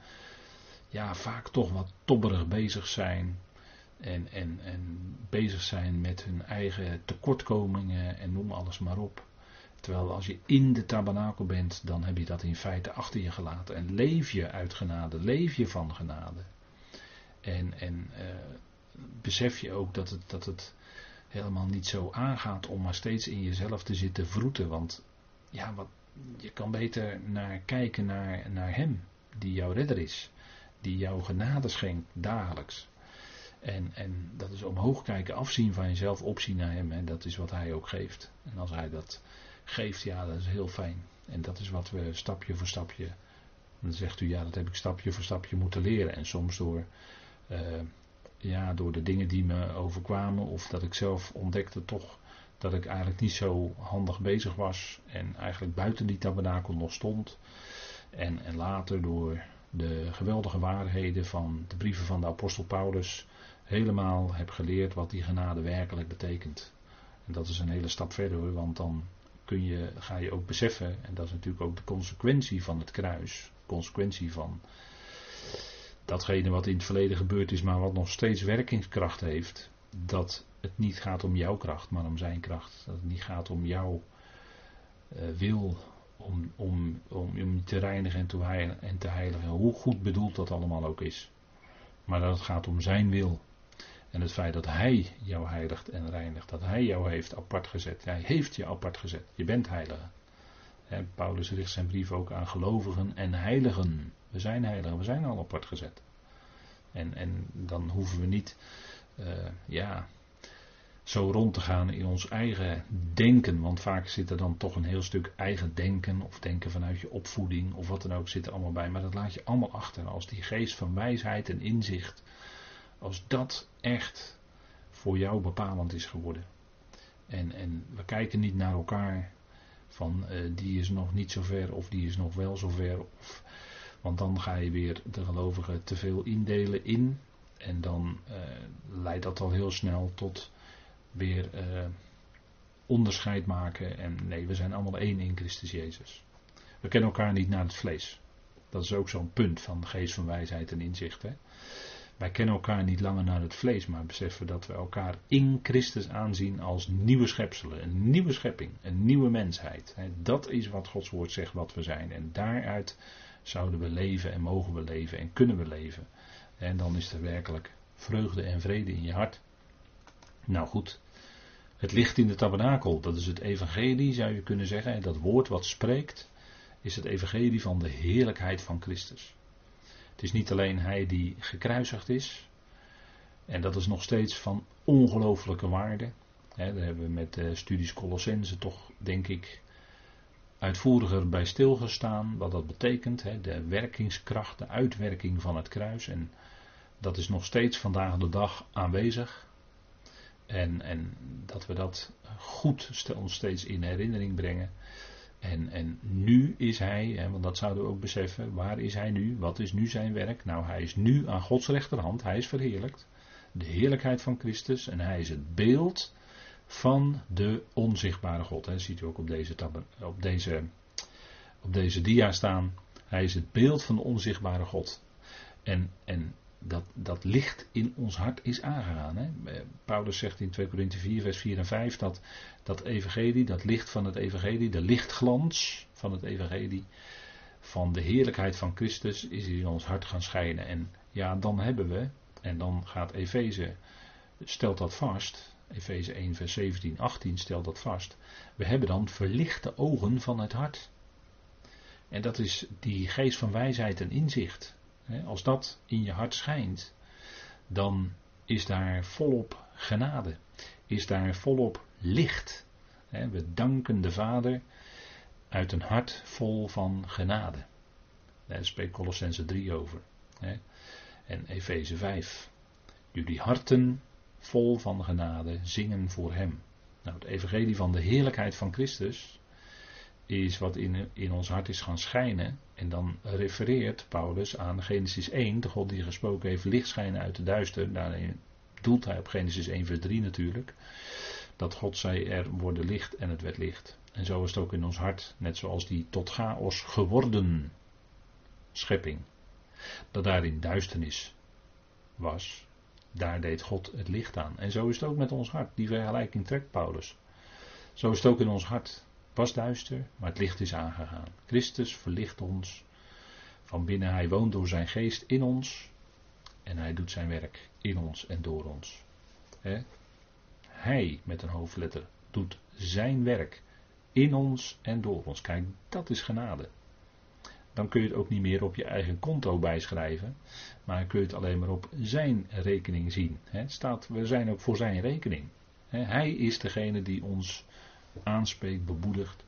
ja, vaak toch wat tobberig bezig zijn. En, en, en bezig zijn met hun eigen tekortkomingen en noem alles maar op. Terwijl als je in de tabernakel bent, dan heb je dat in feite achter je gelaten. En leef je uit genade, leef je van genade. En, en uh, besef je ook dat het, dat het helemaal niet zo aangaat om maar steeds in jezelf te zitten vroeten. Want ja, wat, je kan beter naar kijken naar, naar Hem, die jouw redder is. Die jouw genade schenkt dagelijks. En, en dat is omhoog kijken, afzien van jezelf, opzien naar hem. En dat is wat hij ook geeft. En als hij dat geeft, ja, dat is heel fijn. En dat is wat we stapje voor stapje. Dan zegt u, ja, dat heb ik stapje voor stapje moeten leren. En soms door, uh, ja, door de dingen die me overkwamen, of dat ik zelf ontdekte toch dat ik eigenlijk niet zo handig bezig was. En eigenlijk buiten die tabernakel nog stond. En, en later door de geweldige waarheden van de brieven van de apostel Paulus helemaal heb geleerd wat die genade werkelijk betekent. En dat is een hele stap verder want dan kun je, ga je ook beseffen, en dat is natuurlijk ook de consequentie van het kruis, consequentie van datgene wat in het verleden gebeurd is, maar wat nog steeds werkingskracht heeft, dat het niet gaat om jouw kracht, maar om zijn kracht. Dat het niet gaat om jouw uh, wil om, om, om, om te reinigen en te, en te heiligen. Hoe goed bedoeld dat allemaal ook is. Maar dat het gaat om zijn wil. En het feit dat hij jou heiligt en reinigt. Dat hij jou heeft apart gezet. Hij heeft je apart gezet. Je bent heilige. Paulus richt zijn brief ook aan gelovigen en heiligen. We zijn heiligen, we zijn al apart gezet. En, en dan hoeven we niet, uh, ja, zo rond te gaan in ons eigen denken. Want vaak zit er dan toch een heel stuk eigen denken. Of denken vanuit je opvoeding. Of wat dan ook zit er allemaal bij. Maar dat laat je allemaal achter. Als die geest van wijsheid en inzicht. Als dat echt voor jou bepalend is geworden. En, en we kijken niet naar elkaar. Van uh, die is nog niet zo ver. Of die is nog wel zo ver. Of, want dan ga je weer de gelovigen te veel indelen in. En dan uh, leidt dat al heel snel tot weer uh, onderscheid maken. En nee, we zijn allemaal één in Christus Jezus. We kennen elkaar niet naar het vlees. Dat is ook zo'n punt van geest van wijsheid en inzicht. Hè? Wij kennen elkaar niet langer naar het vlees, maar beseffen dat we elkaar in Christus aanzien als nieuwe schepselen, een nieuwe schepping, een nieuwe mensheid. Dat is wat Gods woord zegt wat we zijn. En daaruit zouden we leven en mogen we leven en kunnen we leven. En dan is er werkelijk vreugde en vrede in je hart. Nou goed, het licht in de tabernakel, dat is het evangelie, zou je kunnen zeggen. En dat woord wat spreekt, is het evangelie van de heerlijkheid van Christus. Het is niet alleen hij die gekruisigd is, en dat is nog steeds van ongelooflijke waarde. daar hebben we met de studies Colossense toch, denk ik, uitvoeriger bij stilgestaan. Wat dat betekent, de werkingskracht, de uitwerking van het kruis. En dat is nog steeds vandaag de dag aanwezig. En, en dat we dat goed ons steeds in herinnering brengen. En, en nu is hij, hè, want dat zouden we ook beseffen, waar is hij nu? Wat is nu zijn werk? Nou, hij is nu aan Gods rechterhand, hij is verheerlijkt. De heerlijkheid van Christus en hij is het beeld van de onzichtbare God. Dat ziet u ook op deze, op, deze, op deze dia staan. Hij is het beeld van de onzichtbare God. En, en dat, dat licht in ons hart is aangegaan. Hè? Paulus zegt in 2 Korinthe 4, vers 4 en 5 dat dat evangelie, dat licht van het evangelie, de lichtglans van het evangelie, van de heerlijkheid van Christus is in ons hart gaan schijnen. En ja, dan hebben we, en dan gaat Efeze, stelt dat vast, Efeze 1, vers 17, 18 stelt dat vast, we hebben dan verlichte ogen van het hart. En dat is die geest van wijsheid en inzicht. Als dat in je hart schijnt, dan is daar volop genade, is daar volop licht. We danken de Vader uit een hart vol van genade. Daar spreekt Colossense 3 over. En Efeze 5. Jullie harten vol van genade zingen voor Hem. Nou, het evangelie van de heerlijkheid van Christus is wat in, in ons hart is gaan schijnen. En dan refereert Paulus aan Genesis 1, de God die gesproken heeft, licht schijnen uit de duister. Daarin doelt hij op Genesis 1, vers 3 natuurlijk. Dat God zei er worden licht en het werd licht. En zo is het ook in ons hart, net zoals die tot chaos geworden schepping. Dat daarin duisternis was, daar deed God het licht aan. En zo is het ook met ons hart. Die vergelijking trekt Paulus. Zo is het ook in ons hart was duister, maar het licht is aangegaan. Christus verlicht ons van binnen. Hij woont door zijn geest in ons. En hij doet zijn werk in ons en door ons. Hij, met een hoofdletter, doet zijn werk in ons en door ons. Kijk, dat is genade. dan kun je het ook niet meer op je eigen konto bijschrijven. Maar kun je het alleen maar op zijn rekening zien. Staat, we zijn ook voor zijn rekening. Hij is degene die ons aanspreekt, bemoedigt,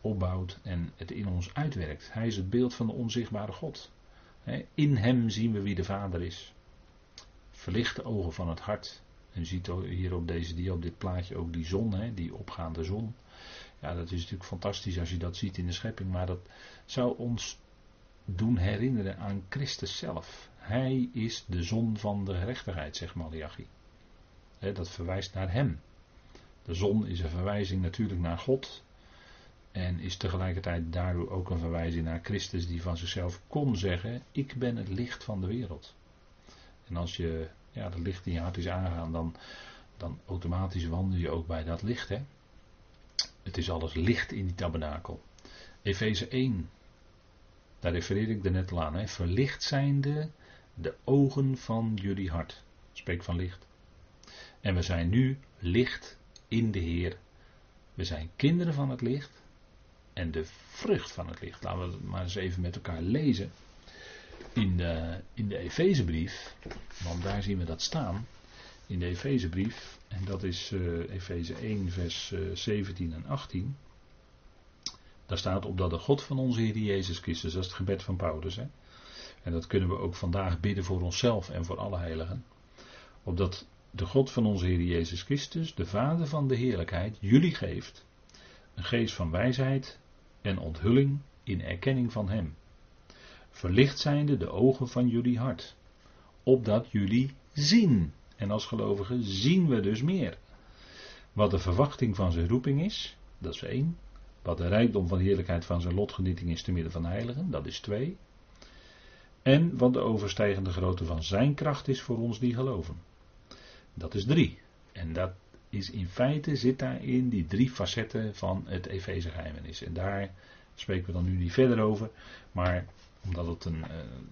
opbouwt en het in ons uitwerkt. Hij is het beeld van de onzichtbare God. In hem zien we wie de Vader is. Verlicht de ogen van het hart. En je ziet hier op deze op dit plaatje ook die zon, die opgaande zon. Ja, dat is natuurlijk fantastisch als je dat ziet in de schepping, maar dat zou ons doen herinneren aan Christus zelf. Hij is de zon van de gerechtigheid, zegt Malachi. Dat verwijst naar hem. De zon is een verwijzing natuurlijk naar God. En is tegelijkertijd daardoor ook een verwijzing naar Christus die van zichzelf kon zeggen: Ik ben het licht van de wereld. En als je ja, dat licht in je hart is aangaan, dan, dan automatisch wandel je ook bij dat licht. Hè? Het is alles licht in die tabernakel. Efeze 1, daar refereer ik er net al aan. Hè? Verlicht zijnde de ogen van jullie hart. Spreek van licht. En we zijn nu licht in de Heer. We zijn kinderen van het licht. En de vrucht van het licht. Laten we het maar eens even met elkaar lezen. In de, in de Efezebrief. Want daar zien we dat staan. In de Efezebrief. En dat is uh, Efeze 1, vers uh, eh, 17 en 18. Daar staat op dat de God van onze Heer Jezus Christus, dat is het gebed van Paulus. Hè? En dat kunnen we ook vandaag bidden voor onszelf en voor alle heiligen. Opdat de God van onze Heer Jezus Christus, de Vader van de heerlijkheid, jullie geeft een geest van wijsheid en onthulling in erkenning van Hem. Verlicht zijnde de ogen van jullie hart, opdat jullie zien. En als gelovigen zien we dus meer. Wat de verwachting van zijn roeping is, dat is één. Wat de rijkdom van heerlijkheid van zijn lotgenieting is te midden van heiligen, dat is twee. En wat de overstijgende grootte van zijn kracht is voor ons die geloven. Dat is drie. En dat is in feite, zit daarin die drie facetten van het Efeze is. En daar spreken we dan nu niet verder over. Maar omdat het een, uh,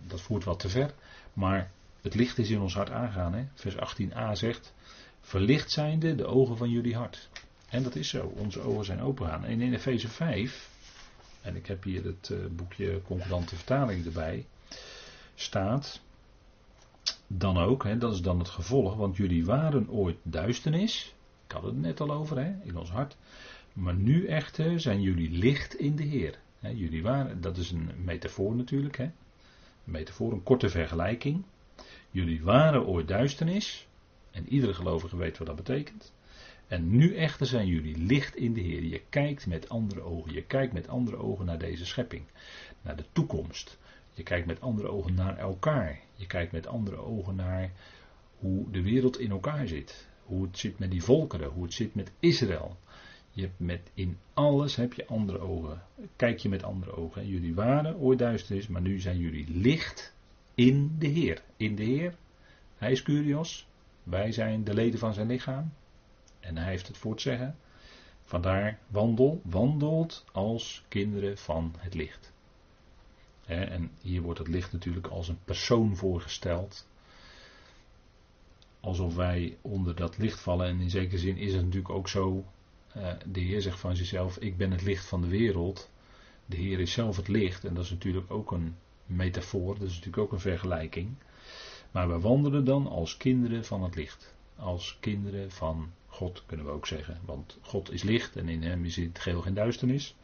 dat voert wat te ver. Maar het licht is in ons hart aangaan. Hè? Vers 18a zegt, verlicht zijnde de ogen van jullie hart. En dat is zo, onze ogen zijn opengaan. En in Efeze 5, en ik heb hier het uh, boekje Concordante Vertaling erbij, staat dan ook, hè, dat is dan het gevolg, want jullie waren ooit duisternis, ik had het net al over, hè, in ons hart, maar nu echter zijn jullie licht in de Heer. Hè, jullie waren, dat is een metafoor natuurlijk, hè, een metafoor, een korte vergelijking. Jullie waren ooit duisternis, en iedere gelovige weet wat dat betekent. En nu echter zijn jullie licht in de Heer. Je kijkt met andere ogen. Je kijkt met andere ogen naar deze schepping. Naar de toekomst. Je kijkt met andere ogen naar elkaar. Je kijkt met andere ogen naar hoe de wereld in elkaar zit. Hoe het zit met die volkeren. Hoe het zit met Israël. Je hebt met, in alles heb je andere ogen. Kijk je met andere ogen. jullie waren ooit duisternis, maar nu zijn jullie licht in de Heer. In de Heer. Hij is Curios. Wij zijn de leden van zijn lichaam. En hij heeft het voor zeggen. Vandaar wandel, wandelt als kinderen van het licht. En hier wordt het licht natuurlijk als een persoon voorgesteld. Alsof wij onder dat licht vallen. En in zekere zin is het natuurlijk ook zo. Eh, de Heer zegt van zichzelf: Ik ben het licht van de wereld. De Heer is zelf het licht. En dat is natuurlijk ook een metafoor. Dat is natuurlijk ook een vergelijking. Maar we wandelen dan als kinderen van het licht. Als kinderen van God kunnen we ook zeggen. Want God is licht en in hem is het geheel geen duisternis.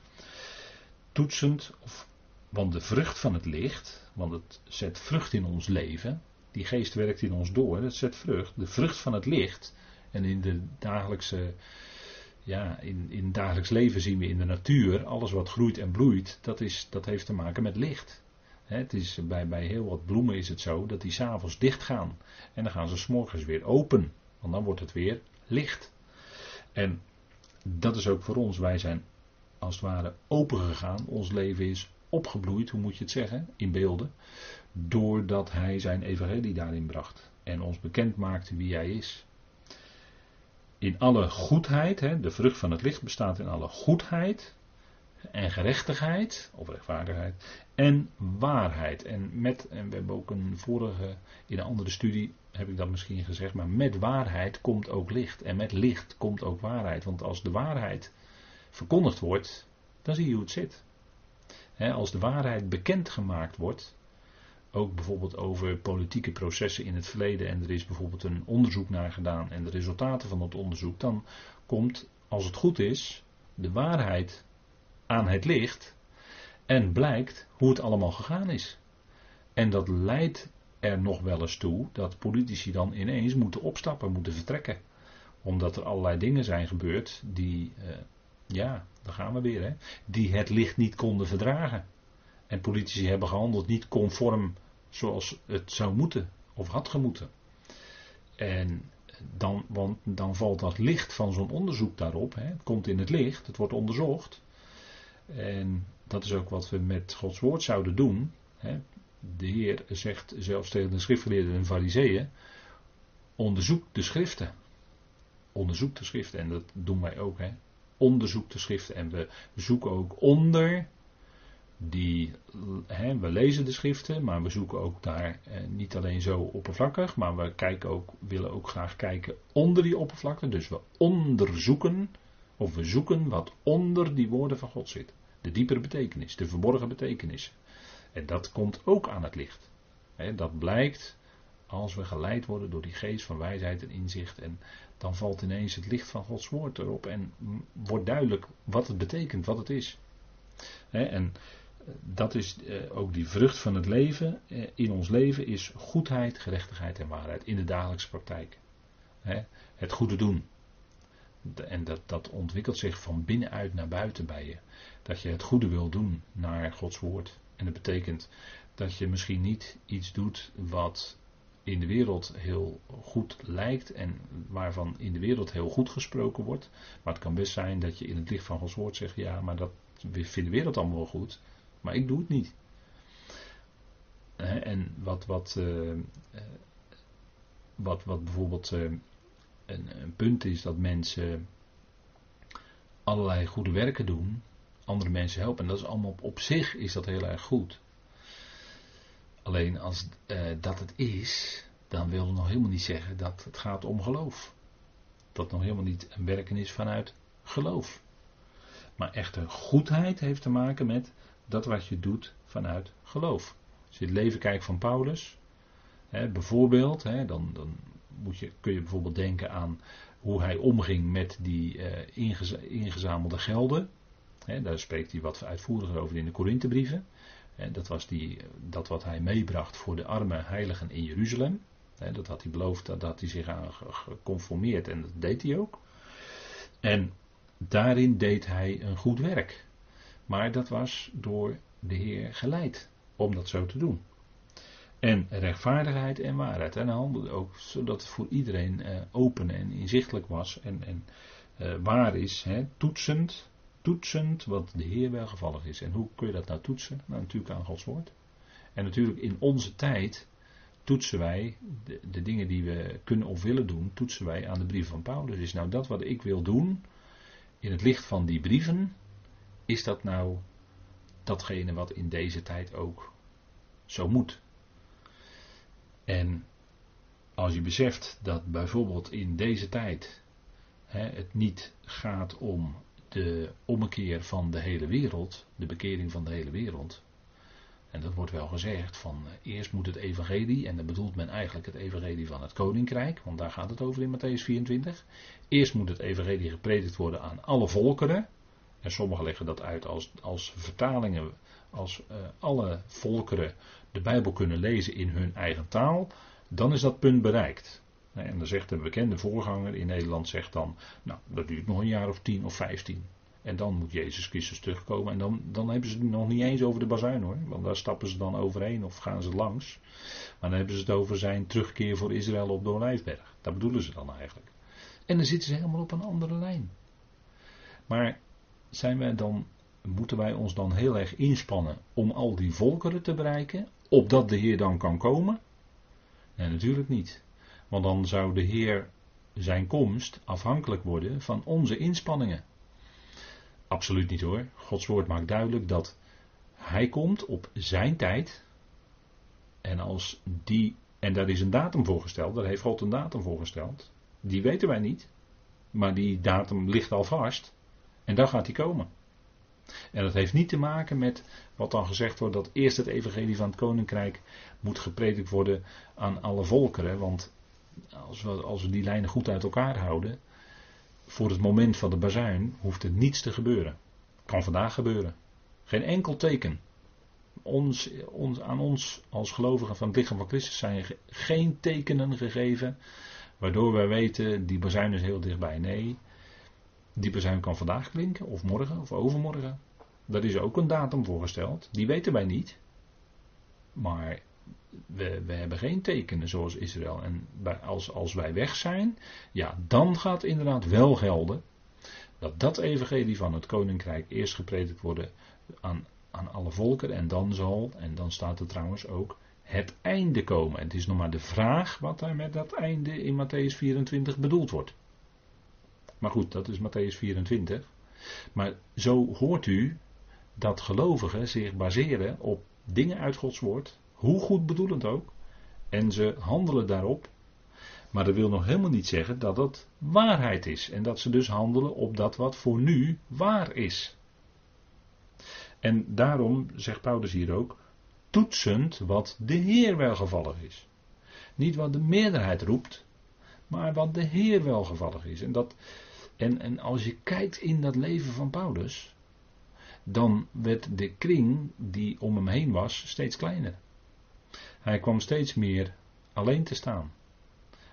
Toetsend of want de vrucht van het licht, want het zet vrucht in ons leven, die geest werkt in ons door, het zet vrucht. De vrucht van het licht, en in de dagelijkse, ja, in, in het dagelijks leven zien we in de natuur, alles wat groeit en bloeit, dat, is, dat heeft te maken met licht. het is, bij, bij heel wat bloemen is het zo dat die s'avonds dicht gaan. En dan gaan ze s'morgens weer open. Want dan wordt het weer licht. En dat is ook voor ons. Wij zijn als het ware open gegaan. Ons leven is opgebloeid, hoe moet je het zeggen, in beelden, doordat hij zijn evangelie daarin bracht en ons bekend maakte wie hij is. In alle goedheid, hè, de vrucht van het licht bestaat in alle goedheid en gerechtigheid, of rechtvaardigheid, en waarheid. En met, en we hebben ook een vorige, in een andere studie heb ik dat misschien gezegd, maar met waarheid komt ook licht. En met licht komt ook waarheid. Want als de waarheid verkondigd wordt, dan zie je hoe het zit. Als de waarheid bekendgemaakt wordt, ook bijvoorbeeld over politieke processen in het verleden en er is bijvoorbeeld een onderzoek naar gedaan en de resultaten van dat onderzoek, dan komt, als het goed is, de waarheid aan het licht en blijkt hoe het allemaal gegaan is. En dat leidt er nog wel eens toe dat politici dan ineens moeten opstappen, moeten vertrekken. Omdat er allerlei dingen zijn gebeurd die, uh, ja, daar gaan we weer, hè, die het licht niet konden verdragen. En politici hebben gehandeld niet conform zoals het zou moeten of had gemoeten. En dan, want dan valt dat licht van zo'n onderzoek daarop. Hè. Het komt in het licht, het wordt onderzocht. En dat is ook wat we met Gods woord zouden doen. Hè. De Heer zegt zelfs tegen de schriftgeleerden en fariseeën: onderzoek de schriften. Onderzoek de schriften. En dat doen wij ook. Hè. Onderzoek de schriften. En we zoeken ook onder die, hè, we lezen de schriften, maar we zoeken ook daar eh, niet alleen zo oppervlakkig, maar we kijken ook, willen ook graag kijken onder die oppervlakte. Dus we onderzoeken, of we zoeken wat onder die woorden van God zit. De diepere betekenis, de verborgen betekenis. En dat komt ook aan het licht. Hè, dat blijkt als we geleid worden door die geest van wijsheid en inzicht. En dan valt ineens het licht van Gods woord erop en wordt duidelijk wat het betekent, wat het is. En dat is eh, ook die vrucht van het leven. Eh, in ons leven is goedheid, gerechtigheid en waarheid in de dagelijkse praktijk. Het goede doen. En dat, dat ontwikkelt zich van binnenuit naar buiten bij je. Dat je het goede wil doen naar Gods woord. En dat betekent dat je misschien niet iets doet wat in de wereld heel goed lijkt en waarvan in de wereld heel goed gesproken wordt. Maar het kan best zijn dat je in het licht van Gods woord zegt: ja, maar dat vindt de wereld allemaal wel goed. Maar ik doe het niet. En wat, wat, eh, eh, wat, wat bijvoorbeeld eh, een, een punt is dat mensen allerlei goede werken doen, andere mensen helpen. En dat is allemaal op, zich is dat heel erg goed. Alleen als dat het is, dan wil het nog helemaal niet zeggen dat het gaat om geloof. Dat nog helemaal niet een werken is vanuit geloof. Maar echte goedheid heeft te maken met dat wat je doet vanuit geloof. Als je het leven kijkt van Paulus, hè, bijvoorbeeld, hè, dan, dan moet je, kun je bijvoorbeeld denken aan hoe hij omging met die uh, ingezamelde gelden. Hè, daar spreekt hij wat uitvoeriger over in de Korinthebrieven. Dat was die, dat wat hij meebracht voor de arme heiligen in Jeruzalem. Dat had hij beloofd, dat had hij zich aan geconformeerd en dat deed hij ook. En daarin deed hij een goed werk. Maar dat was door de Heer geleid om dat zo te doen. En rechtvaardigheid en waarheid. En hij handelde ook zodat het voor iedereen eh, open en inzichtelijk was en, en eh, waar is. Toetsend, toetsend wat de Heer welgevallig is. En hoe kun je dat nou toetsen? Nou, natuurlijk aan Gods woord. En natuurlijk in onze tijd toetsen wij de, dingen die we kunnen of willen doen, toetsen wij aan de brief van Paulus. Is nou dat wat ik wil doen, in het licht van die brieven, is dat nou datgene wat in deze tijd ook zo moet? En als je beseft dat bijvoorbeeld in deze tijd hè, het niet gaat om de ommekeer van de hele wereld, de bekering van de hele wereld. En dat wordt wel gezegd van eh, eerst moet het evangelie, en dan bedoelt men eigenlijk het evangelie van het koninkrijk, want daar gaat het over in Matthäus 24. Eerst moet het evangelie gepredikt worden aan alle volkeren. En sommigen leggen dat uit als, als vertalingen, als uh, alle volkeren de Bijbel kunnen lezen in hun eigen taal, dan is dat punt bereikt. En dan zegt een bekende voorganger in Nederland, zegt dan, nou, dat duurt nog een jaar of tien of vijftien. En dan moet Jezus Christus terugkomen. En dan, dan hebben ze het nog niet eens over de bazuin hoor. Want daar stappen ze dan overheen of gaan ze langs. Maar dan hebben ze het over zijn terugkeer voor Israël op de Olijfberg. Dat bedoelen ze dan eigenlijk. En dan zitten ze helemaal op een andere lijn. Maar zijn wij dan, moeten wij ons dan heel erg inspannen om al die volkeren te bereiken, opdat de Heer dan kan komen? Nee, natuurlijk niet. Want dan zou de Heer zijn komst afhankelijk worden van onze inspanningen. Absoluut niet hoor. Gods woord maakt duidelijk dat Hij komt op zijn tijd. En als die, en daar is een datum voor gesteld, daar heeft God een datum voor gesteld. Die weten wij niet. Maar die datum ligt al vast. En dan gaat hij komen. En dat heeft niet te maken met wat dan gezegd wordt dat eerst het evangelie van het koninkrijk moet gepredikt worden aan alle volkeren. Want als we, als we die lijnen goed uit elkaar houden, voor het moment van de bazuin hoeft er niets te gebeuren. Kan vandaag gebeuren. Geen enkel teken. Ons, ons, aan ons als gelovigen van het lichaam van Christus zijn geen tekenen gegeven waardoor wij weten die bazuin is heel dichtbij. Nee, die bazuin kan vandaag klinken, of morgen, of overmorgen. Daar is ook een datum voorgesteld. Die weten wij niet. Maar we, we hebben geen tekenen zoals Israël. En als, als wij weg zijn, ja, dan gaat inderdaad wel gelden dat dat evangelie van het koninkrijk eerst gepredikt worden aan, aan alle volken en dan zal, en dan staat er trouwens ook, het einde komen. En het is nog maar de vraag wat daar met dat einde in Matthäus 24 bedoeld wordt. Maar goed, dat is Matthäus 24. Maar zo hoort u dat gelovigen zich baseren op dingen uit Gods woord, hoe goed bedoelend ook, en ze handelen daarop. Maar dat wil nog helemaal niet zeggen dat dat waarheid is en dat ze dus handelen op dat wat voor nu waar is. En daarom zegt Paulus hier ook, toetsend wat de Heer welgevallig is. Niet wat de meerderheid roept, maar wat de Heer welgevallig is. En, dat, en, en als je kijkt in dat leven van Paulus, dan werd de kring die om hem heen was steeds kleiner. Hij kwam steeds meer alleen te staan.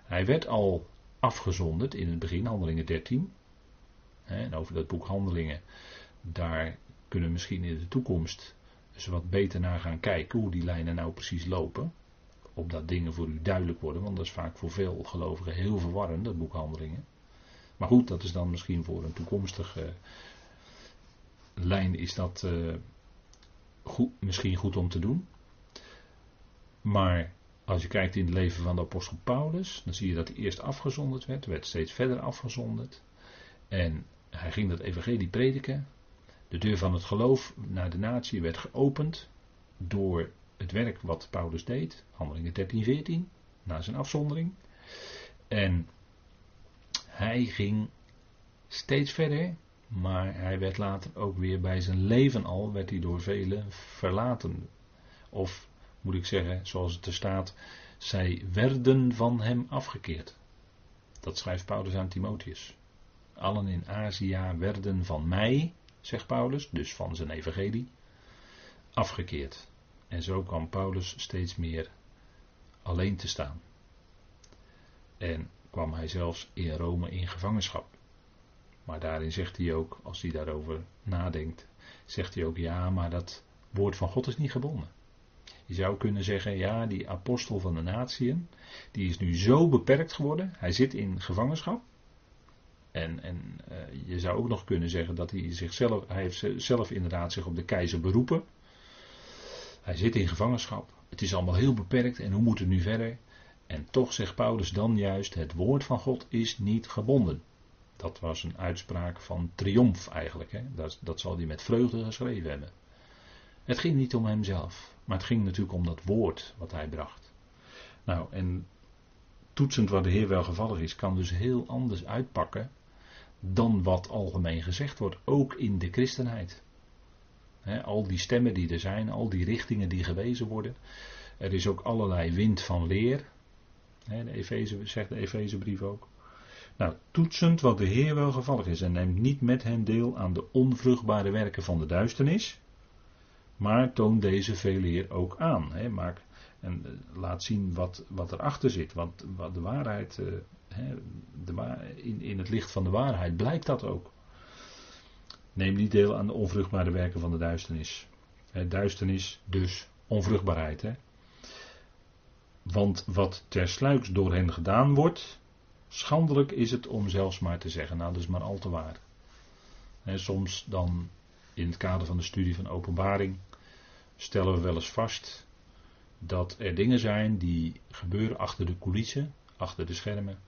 Hij werd al afgezonderd in het begin, Handelingen 13. En over dat boek Handelingen, daar kunnen we misschien in de toekomst eens wat beter naar gaan kijken hoe die lijnen nou precies lopen. Opdat dingen voor u duidelijk worden, want dat is vaak voor veel gelovigen heel verwarrend, dat boek Handelingen. Maar goed, dat is dan misschien voor een toekomstige lijn is dat uh, goed, misschien goed om te doen. Maar als je kijkt in het leven van de apostel Paulus, dan zie je dat hij eerst afgezonderd werd, werd steeds verder afgezonderd. En hij ging dat evangelie prediken. De deur van het geloof naar de natie werd geopend door het werk wat Paulus deed, handelingen 13, 14, na zijn afzondering. En hij ging steeds verder, maar hij werd later ook weer bij zijn leven al, werd hij door velen verlaten. Of moet ik zeggen, zoals het er staat, zij werden van hem afgekeerd. Dat schrijft Paulus aan Timotheus. Allen in Azië werden van mij, zegt Paulus, dus van zijn evangelie, afgekeerd. En zo kwam Paulus steeds meer alleen te staan. En kwam hij zelfs in Rome in gevangenschap. Maar daarin zegt hij ook, als hij daarover nadenkt, zegt hij ook ja, maar dat woord van God is niet gebonden. Je zou kunnen zeggen, ja, die apostel van de natieën, die is nu zo beperkt geworden. Hij zit in gevangenschap. En, en uh, je zou ook nog kunnen zeggen dat hij zichzelf, hij heeft zelf inderdaad zich op de keizer beroepen. Hij zit in gevangenschap. Het is allemaal heel beperkt en hoe moet het nu verder? En toch zegt Paulus dan juist, het woord van God is niet gebonden. Dat was een uitspraak van triomf eigenlijk. Hè? Dat, dat zal hij met vreugde geschreven hebben. Het ging niet om hemzelf, maar het ging natuurlijk om dat woord wat hij bracht. Nou, en toetsend wat de Heer wel gevallig is, kan dus heel anders uitpakken dan wat algemeen gezegd wordt, ook in de christenheid. al die stemmen die er zijn, al die richtingen die gewezen worden. Er is ook allerlei wind van leer. de Efeze, zegt de Efezebrief ook. Nou, toetsend wat de Heer wel gevallig is en neemt niet met hen deel aan de onvruchtbare werken van de duisternis, maar toon deze veel eer ook aan. Hè, maak, en eh, laat zien wat, wat erachter zit. Want wat de waarheid, uh, hè, de, in, in het licht van de waarheid blijkt dat ook. Neem niet deel aan de onvruchtbare werken van de duisternis. Hè, duisternis, dus onvruchtbaarheid. Hè. Want wat tersluiks door hen gedaan wordt, schandelijk is het om zelfs maar te zeggen, nou dat is maar al te waar. Soms dan in het kader van de studie van openbaring stellen we wel eens vast dat er dingen zijn die gebeuren achter de coulissen, achter de schermen.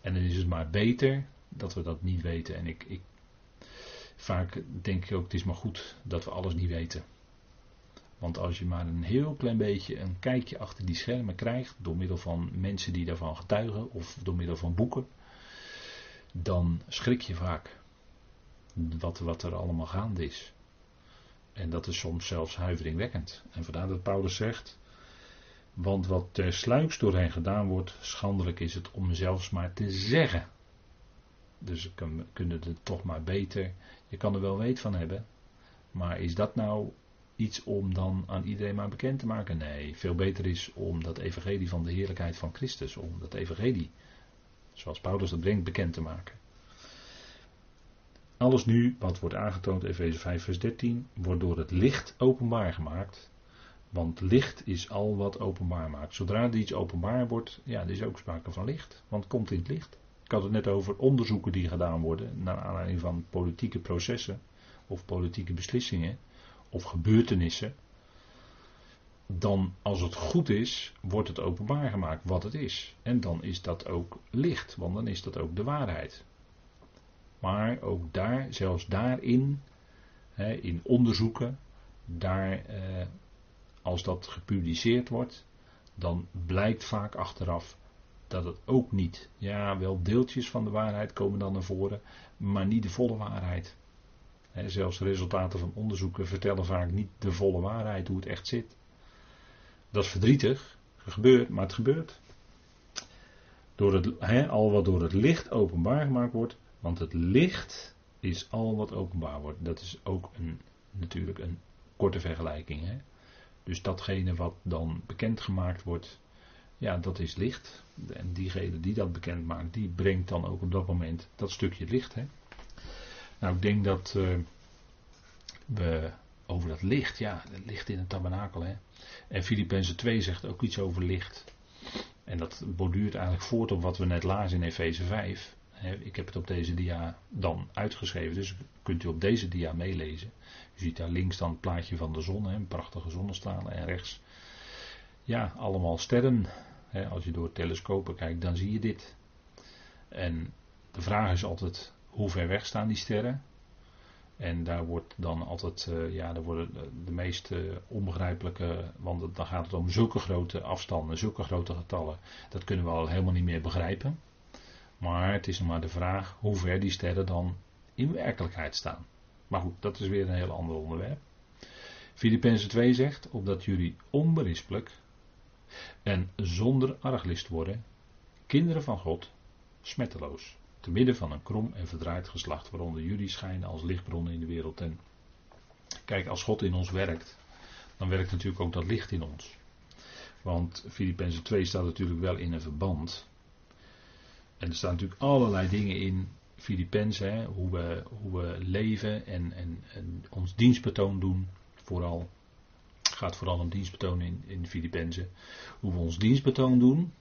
En dan is het maar beter dat we dat niet weten. En ik, ik vaak denk ik ook, het is maar goed dat we alles niet weten. Want als je maar een heel klein beetje een kijkje achter die schermen krijgt, door middel van mensen die daarvan getuigen of door middel van boeken, dan schrik je vaak wat, wat er allemaal gaande is. En dat is soms zelfs huiveringwekkend. En vandaar dat Paulus zegt. Want wat tersluiks door hen gedaan wordt, schandelijk is het om zelfs maar te zeggen. Dus we kunnen het toch maar beter. Je kan er wel weet van hebben. Maar is dat nou iets om dan aan iedereen maar bekend te maken? Nee, veel beter is om dat evangelie van de heerlijkheid van Christus, om dat evangelie, zoals Paulus dat brengt, bekend te maken. Alles nu, wat wordt aangetoond, Efeze 5, vers 13, wordt door het licht openbaar gemaakt. Want licht is al wat openbaar maakt. Zodra er iets openbaar wordt, ja, er is ook sprake van licht. Want het komt in het licht. Ik had het net over onderzoeken die gedaan worden naar aanleiding van politieke processen of politieke beslissingen of gebeurtenissen. Dan, als het goed is, wordt het openbaar gemaakt wat het is. En dan is dat ook licht, want dan is dat ook de waarheid. Maar ook daar, zelfs daarin, in onderzoeken, daar, eh, als dat gepubliceerd wordt, dan blijkt vaak achteraf dat het ook niet. Ja, wel deeltjes van de waarheid komen dan naar voren, maar niet de volle waarheid. He, zelfs resultaten van onderzoeken vertellen vaak niet de volle waarheid, hoe het echt zit. Dat is verdrietig, gebeurt, maar het gebeurt. Door het, al wat door het licht openbaar gemaakt wordt, want het licht is al wat openbaar wordt. Dat is ook een, natuurlijk een korte vergelijking. Hè? Dus datgene wat dan bekendgemaakt wordt, ja, dat is licht. En diegene die dat bekend maakt, die brengt dan ook op dat moment dat stukje licht. Hè? Nou, ik denk dat uh, we over dat licht, ja, het licht in het tabernakel. Hè? En Filippenzen 2 zegt ook iets over licht. En dat borduurt eigenlijk voort op wat we net lazen in Efeze 5. Ik heb het op deze dia dan uitgeschreven, dus kunt u op deze dia meelezen. U ziet daar links dan het plaatje van de zon, een prachtige zonnestralen, en rechts, ja, allemaal sterren. Als je door telescopen kijkt, dan zie je dit. En de vraag is altijd, hoe ver weg staan die sterren? En daar wordt dan altijd, uh, ja, daar worden de meest uh, onbegrijpelijke, want dan gaat het om zulke grote afstanden, zulke grote getallen. Dat kunnen we al helemaal niet meer begrijpen. Maar het is nog maar de vraag hoe ver die sterren dan in werkelijkheid staan. Maar goed, dat is weer een heel ander onderwerp. Filippenzen 2 zegt, opdat jullie onberispelijk en zonder arglist worden, kinderen van God, smetteloos, te midden van een krom en verdraaid geslacht, waaronder jullie schijnen als lichtbronnen in de wereld. En kijk, als God in ons werkt, dan werkt natuurlijk ook dat licht in ons. Want Filippenzen 2 staat natuurlijk wel in een verband en er staan natuurlijk allerlei dingen in Filippenzen, hoe we, hoe we leven en, en, en ons dienstbetoon doen. Vooral, gaat vooral om dienstbetoon in, in Filippenzen. Hoe we ons dienstbetoon doen,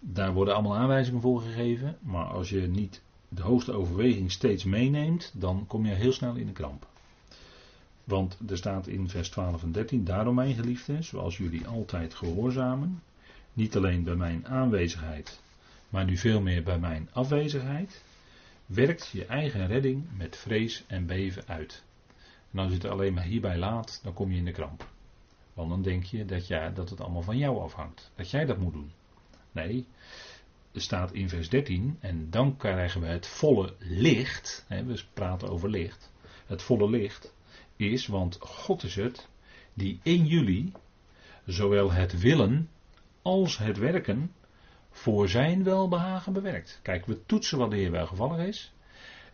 daar worden allemaal aanwijzingen voor gegeven. Maar als je niet de hoogste overweging steeds meeneemt, dan kom je heel snel in de kramp. Want er staat in vers 12 en 13, daarom mijn geliefden, zoals jullie altijd gehoorzamen, niet alleen bij mijn aanwezigheid, maar nu veel meer bij mijn afwezigheid, werkt je eigen redding met vrees en beven uit. En als je het alleen maar hierbij laat, dan kom je in de kramp. Want dan denk je dat, ja, dat het allemaal van jou afhangt. Dat jij dat moet doen. Nee, er staat in vers 13, en dan krijgen we het volle licht. Hè, we praten over licht. Het volle licht is, want God is het, die in jullie zowel het willen als het werken voor zijn welbehagen bewerkt. Kijk, we toetsen wat de Heer welgevallig is.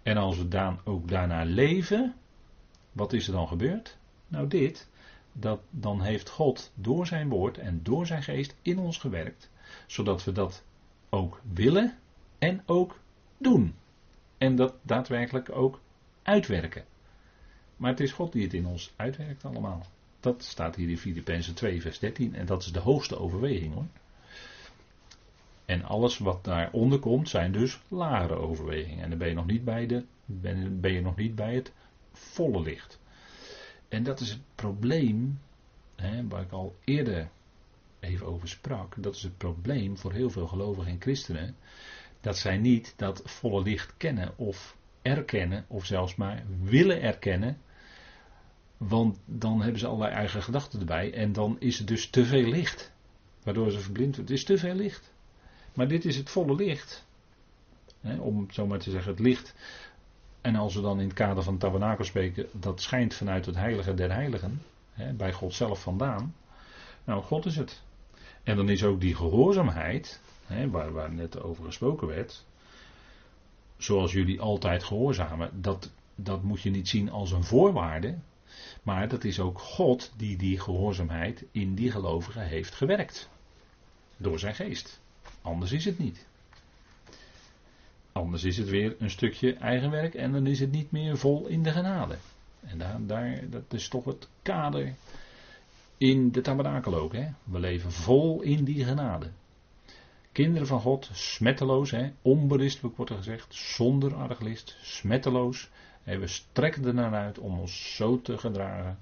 En als we dan ook daarna leven, wat is er dan gebeurd? Nou dit, dat dan heeft God door zijn woord en door zijn geest in ons gewerkt, zodat we dat ook willen en ook doen. En dat daadwerkelijk ook uitwerken. Maar het is God die het in ons uitwerkt allemaal. Dat staat hier in Filippenzen 2 vers 13 en dat is de hoogste overweging hoor. En alles wat daaronder komt zijn dus lagere overwegingen. En dan ben je nog niet bij, de, ben, ben je nog niet bij het volle licht. En dat is het probleem, hè, waar ik al eerder even over sprak. Dat is het probleem voor heel veel gelovigen en christenen. Dat zij niet dat volle licht kennen of erkennen, of zelfs maar willen erkennen. Want dan hebben ze allerlei eigen gedachten erbij. En dan is het dus te veel licht. Waardoor ze verblind worden. Het is te veel licht. Maar dit is het volle licht. om zo maar te zeggen, het licht En als we dan in het kader van tabernakel spreken, dat schijnt vanuit het heilige der heiligen, bij God zelf vandaan. Nou, God is het. En dan is ook die gehoorzaamheid, waar, waar net over gesproken werd, zoals jullie altijd gehoorzamen, dat, dat moet je niet zien als een voorwaarde, maar dat is ook God die die gehoorzaamheid in die gelovigen heeft gewerkt. Door zijn geest. Anders is het niet. Anders is het weer een stukje eigenwerk en dan is het niet meer vol in de genade. En daar, daar, dat is toch het kader in de tabernakel ook. Hè? We leven vol in die genade. Kinderen van God, smetteloos, hè? onberispelijk wordt er gezegd, zonder arglist, smetteloos. En we strekken er naar uit om ons zo te gedragen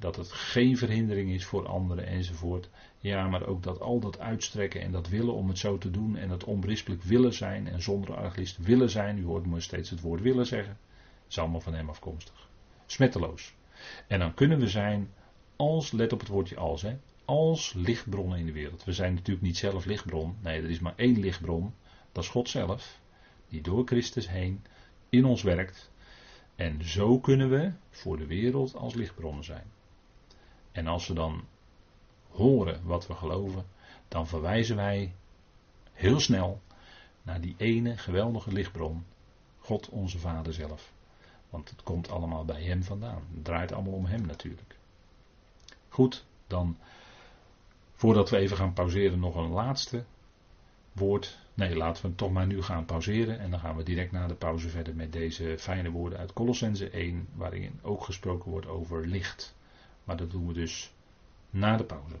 dat het geen verhindering is voor anderen enzovoort. Ja, maar ook dat al dat uitstrekken en dat willen om het zo te doen en dat onberispelijk willen zijn en zonder arglist willen zijn, u hoort me steeds het woord willen zeggen, is allemaal van hem afkomstig. Smetteloos. En dan kunnen we zijn als, let op het woordje als, hè, als lichtbronnen in de wereld. We zijn natuurlijk niet zelf lichtbron, nee, er is maar één lichtbron, dat is God zelf, die door Christus heen in ons werkt. En zo kunnen we voor de wereld als lichtbronnen zijn. En als we dan horen wat we geloven, dan verwijzen wij heel snel naar die ene geweldige lichtbron, God onze Vader zelf. Want het komt allemaal bij Hem vandaan. Het draait allemaal om Hem natuurlijk. Goed, dan voordat we even gaan pauzeren nog een laatste woord. Nee, laten we het toch maar nu gaan pauzeren. En dan gaan we direct na de pauze verder met deze fijne woorden uit Colossense 1, waarin ook gesproken wordt over licht. Maar dat doen we dus na de pauze.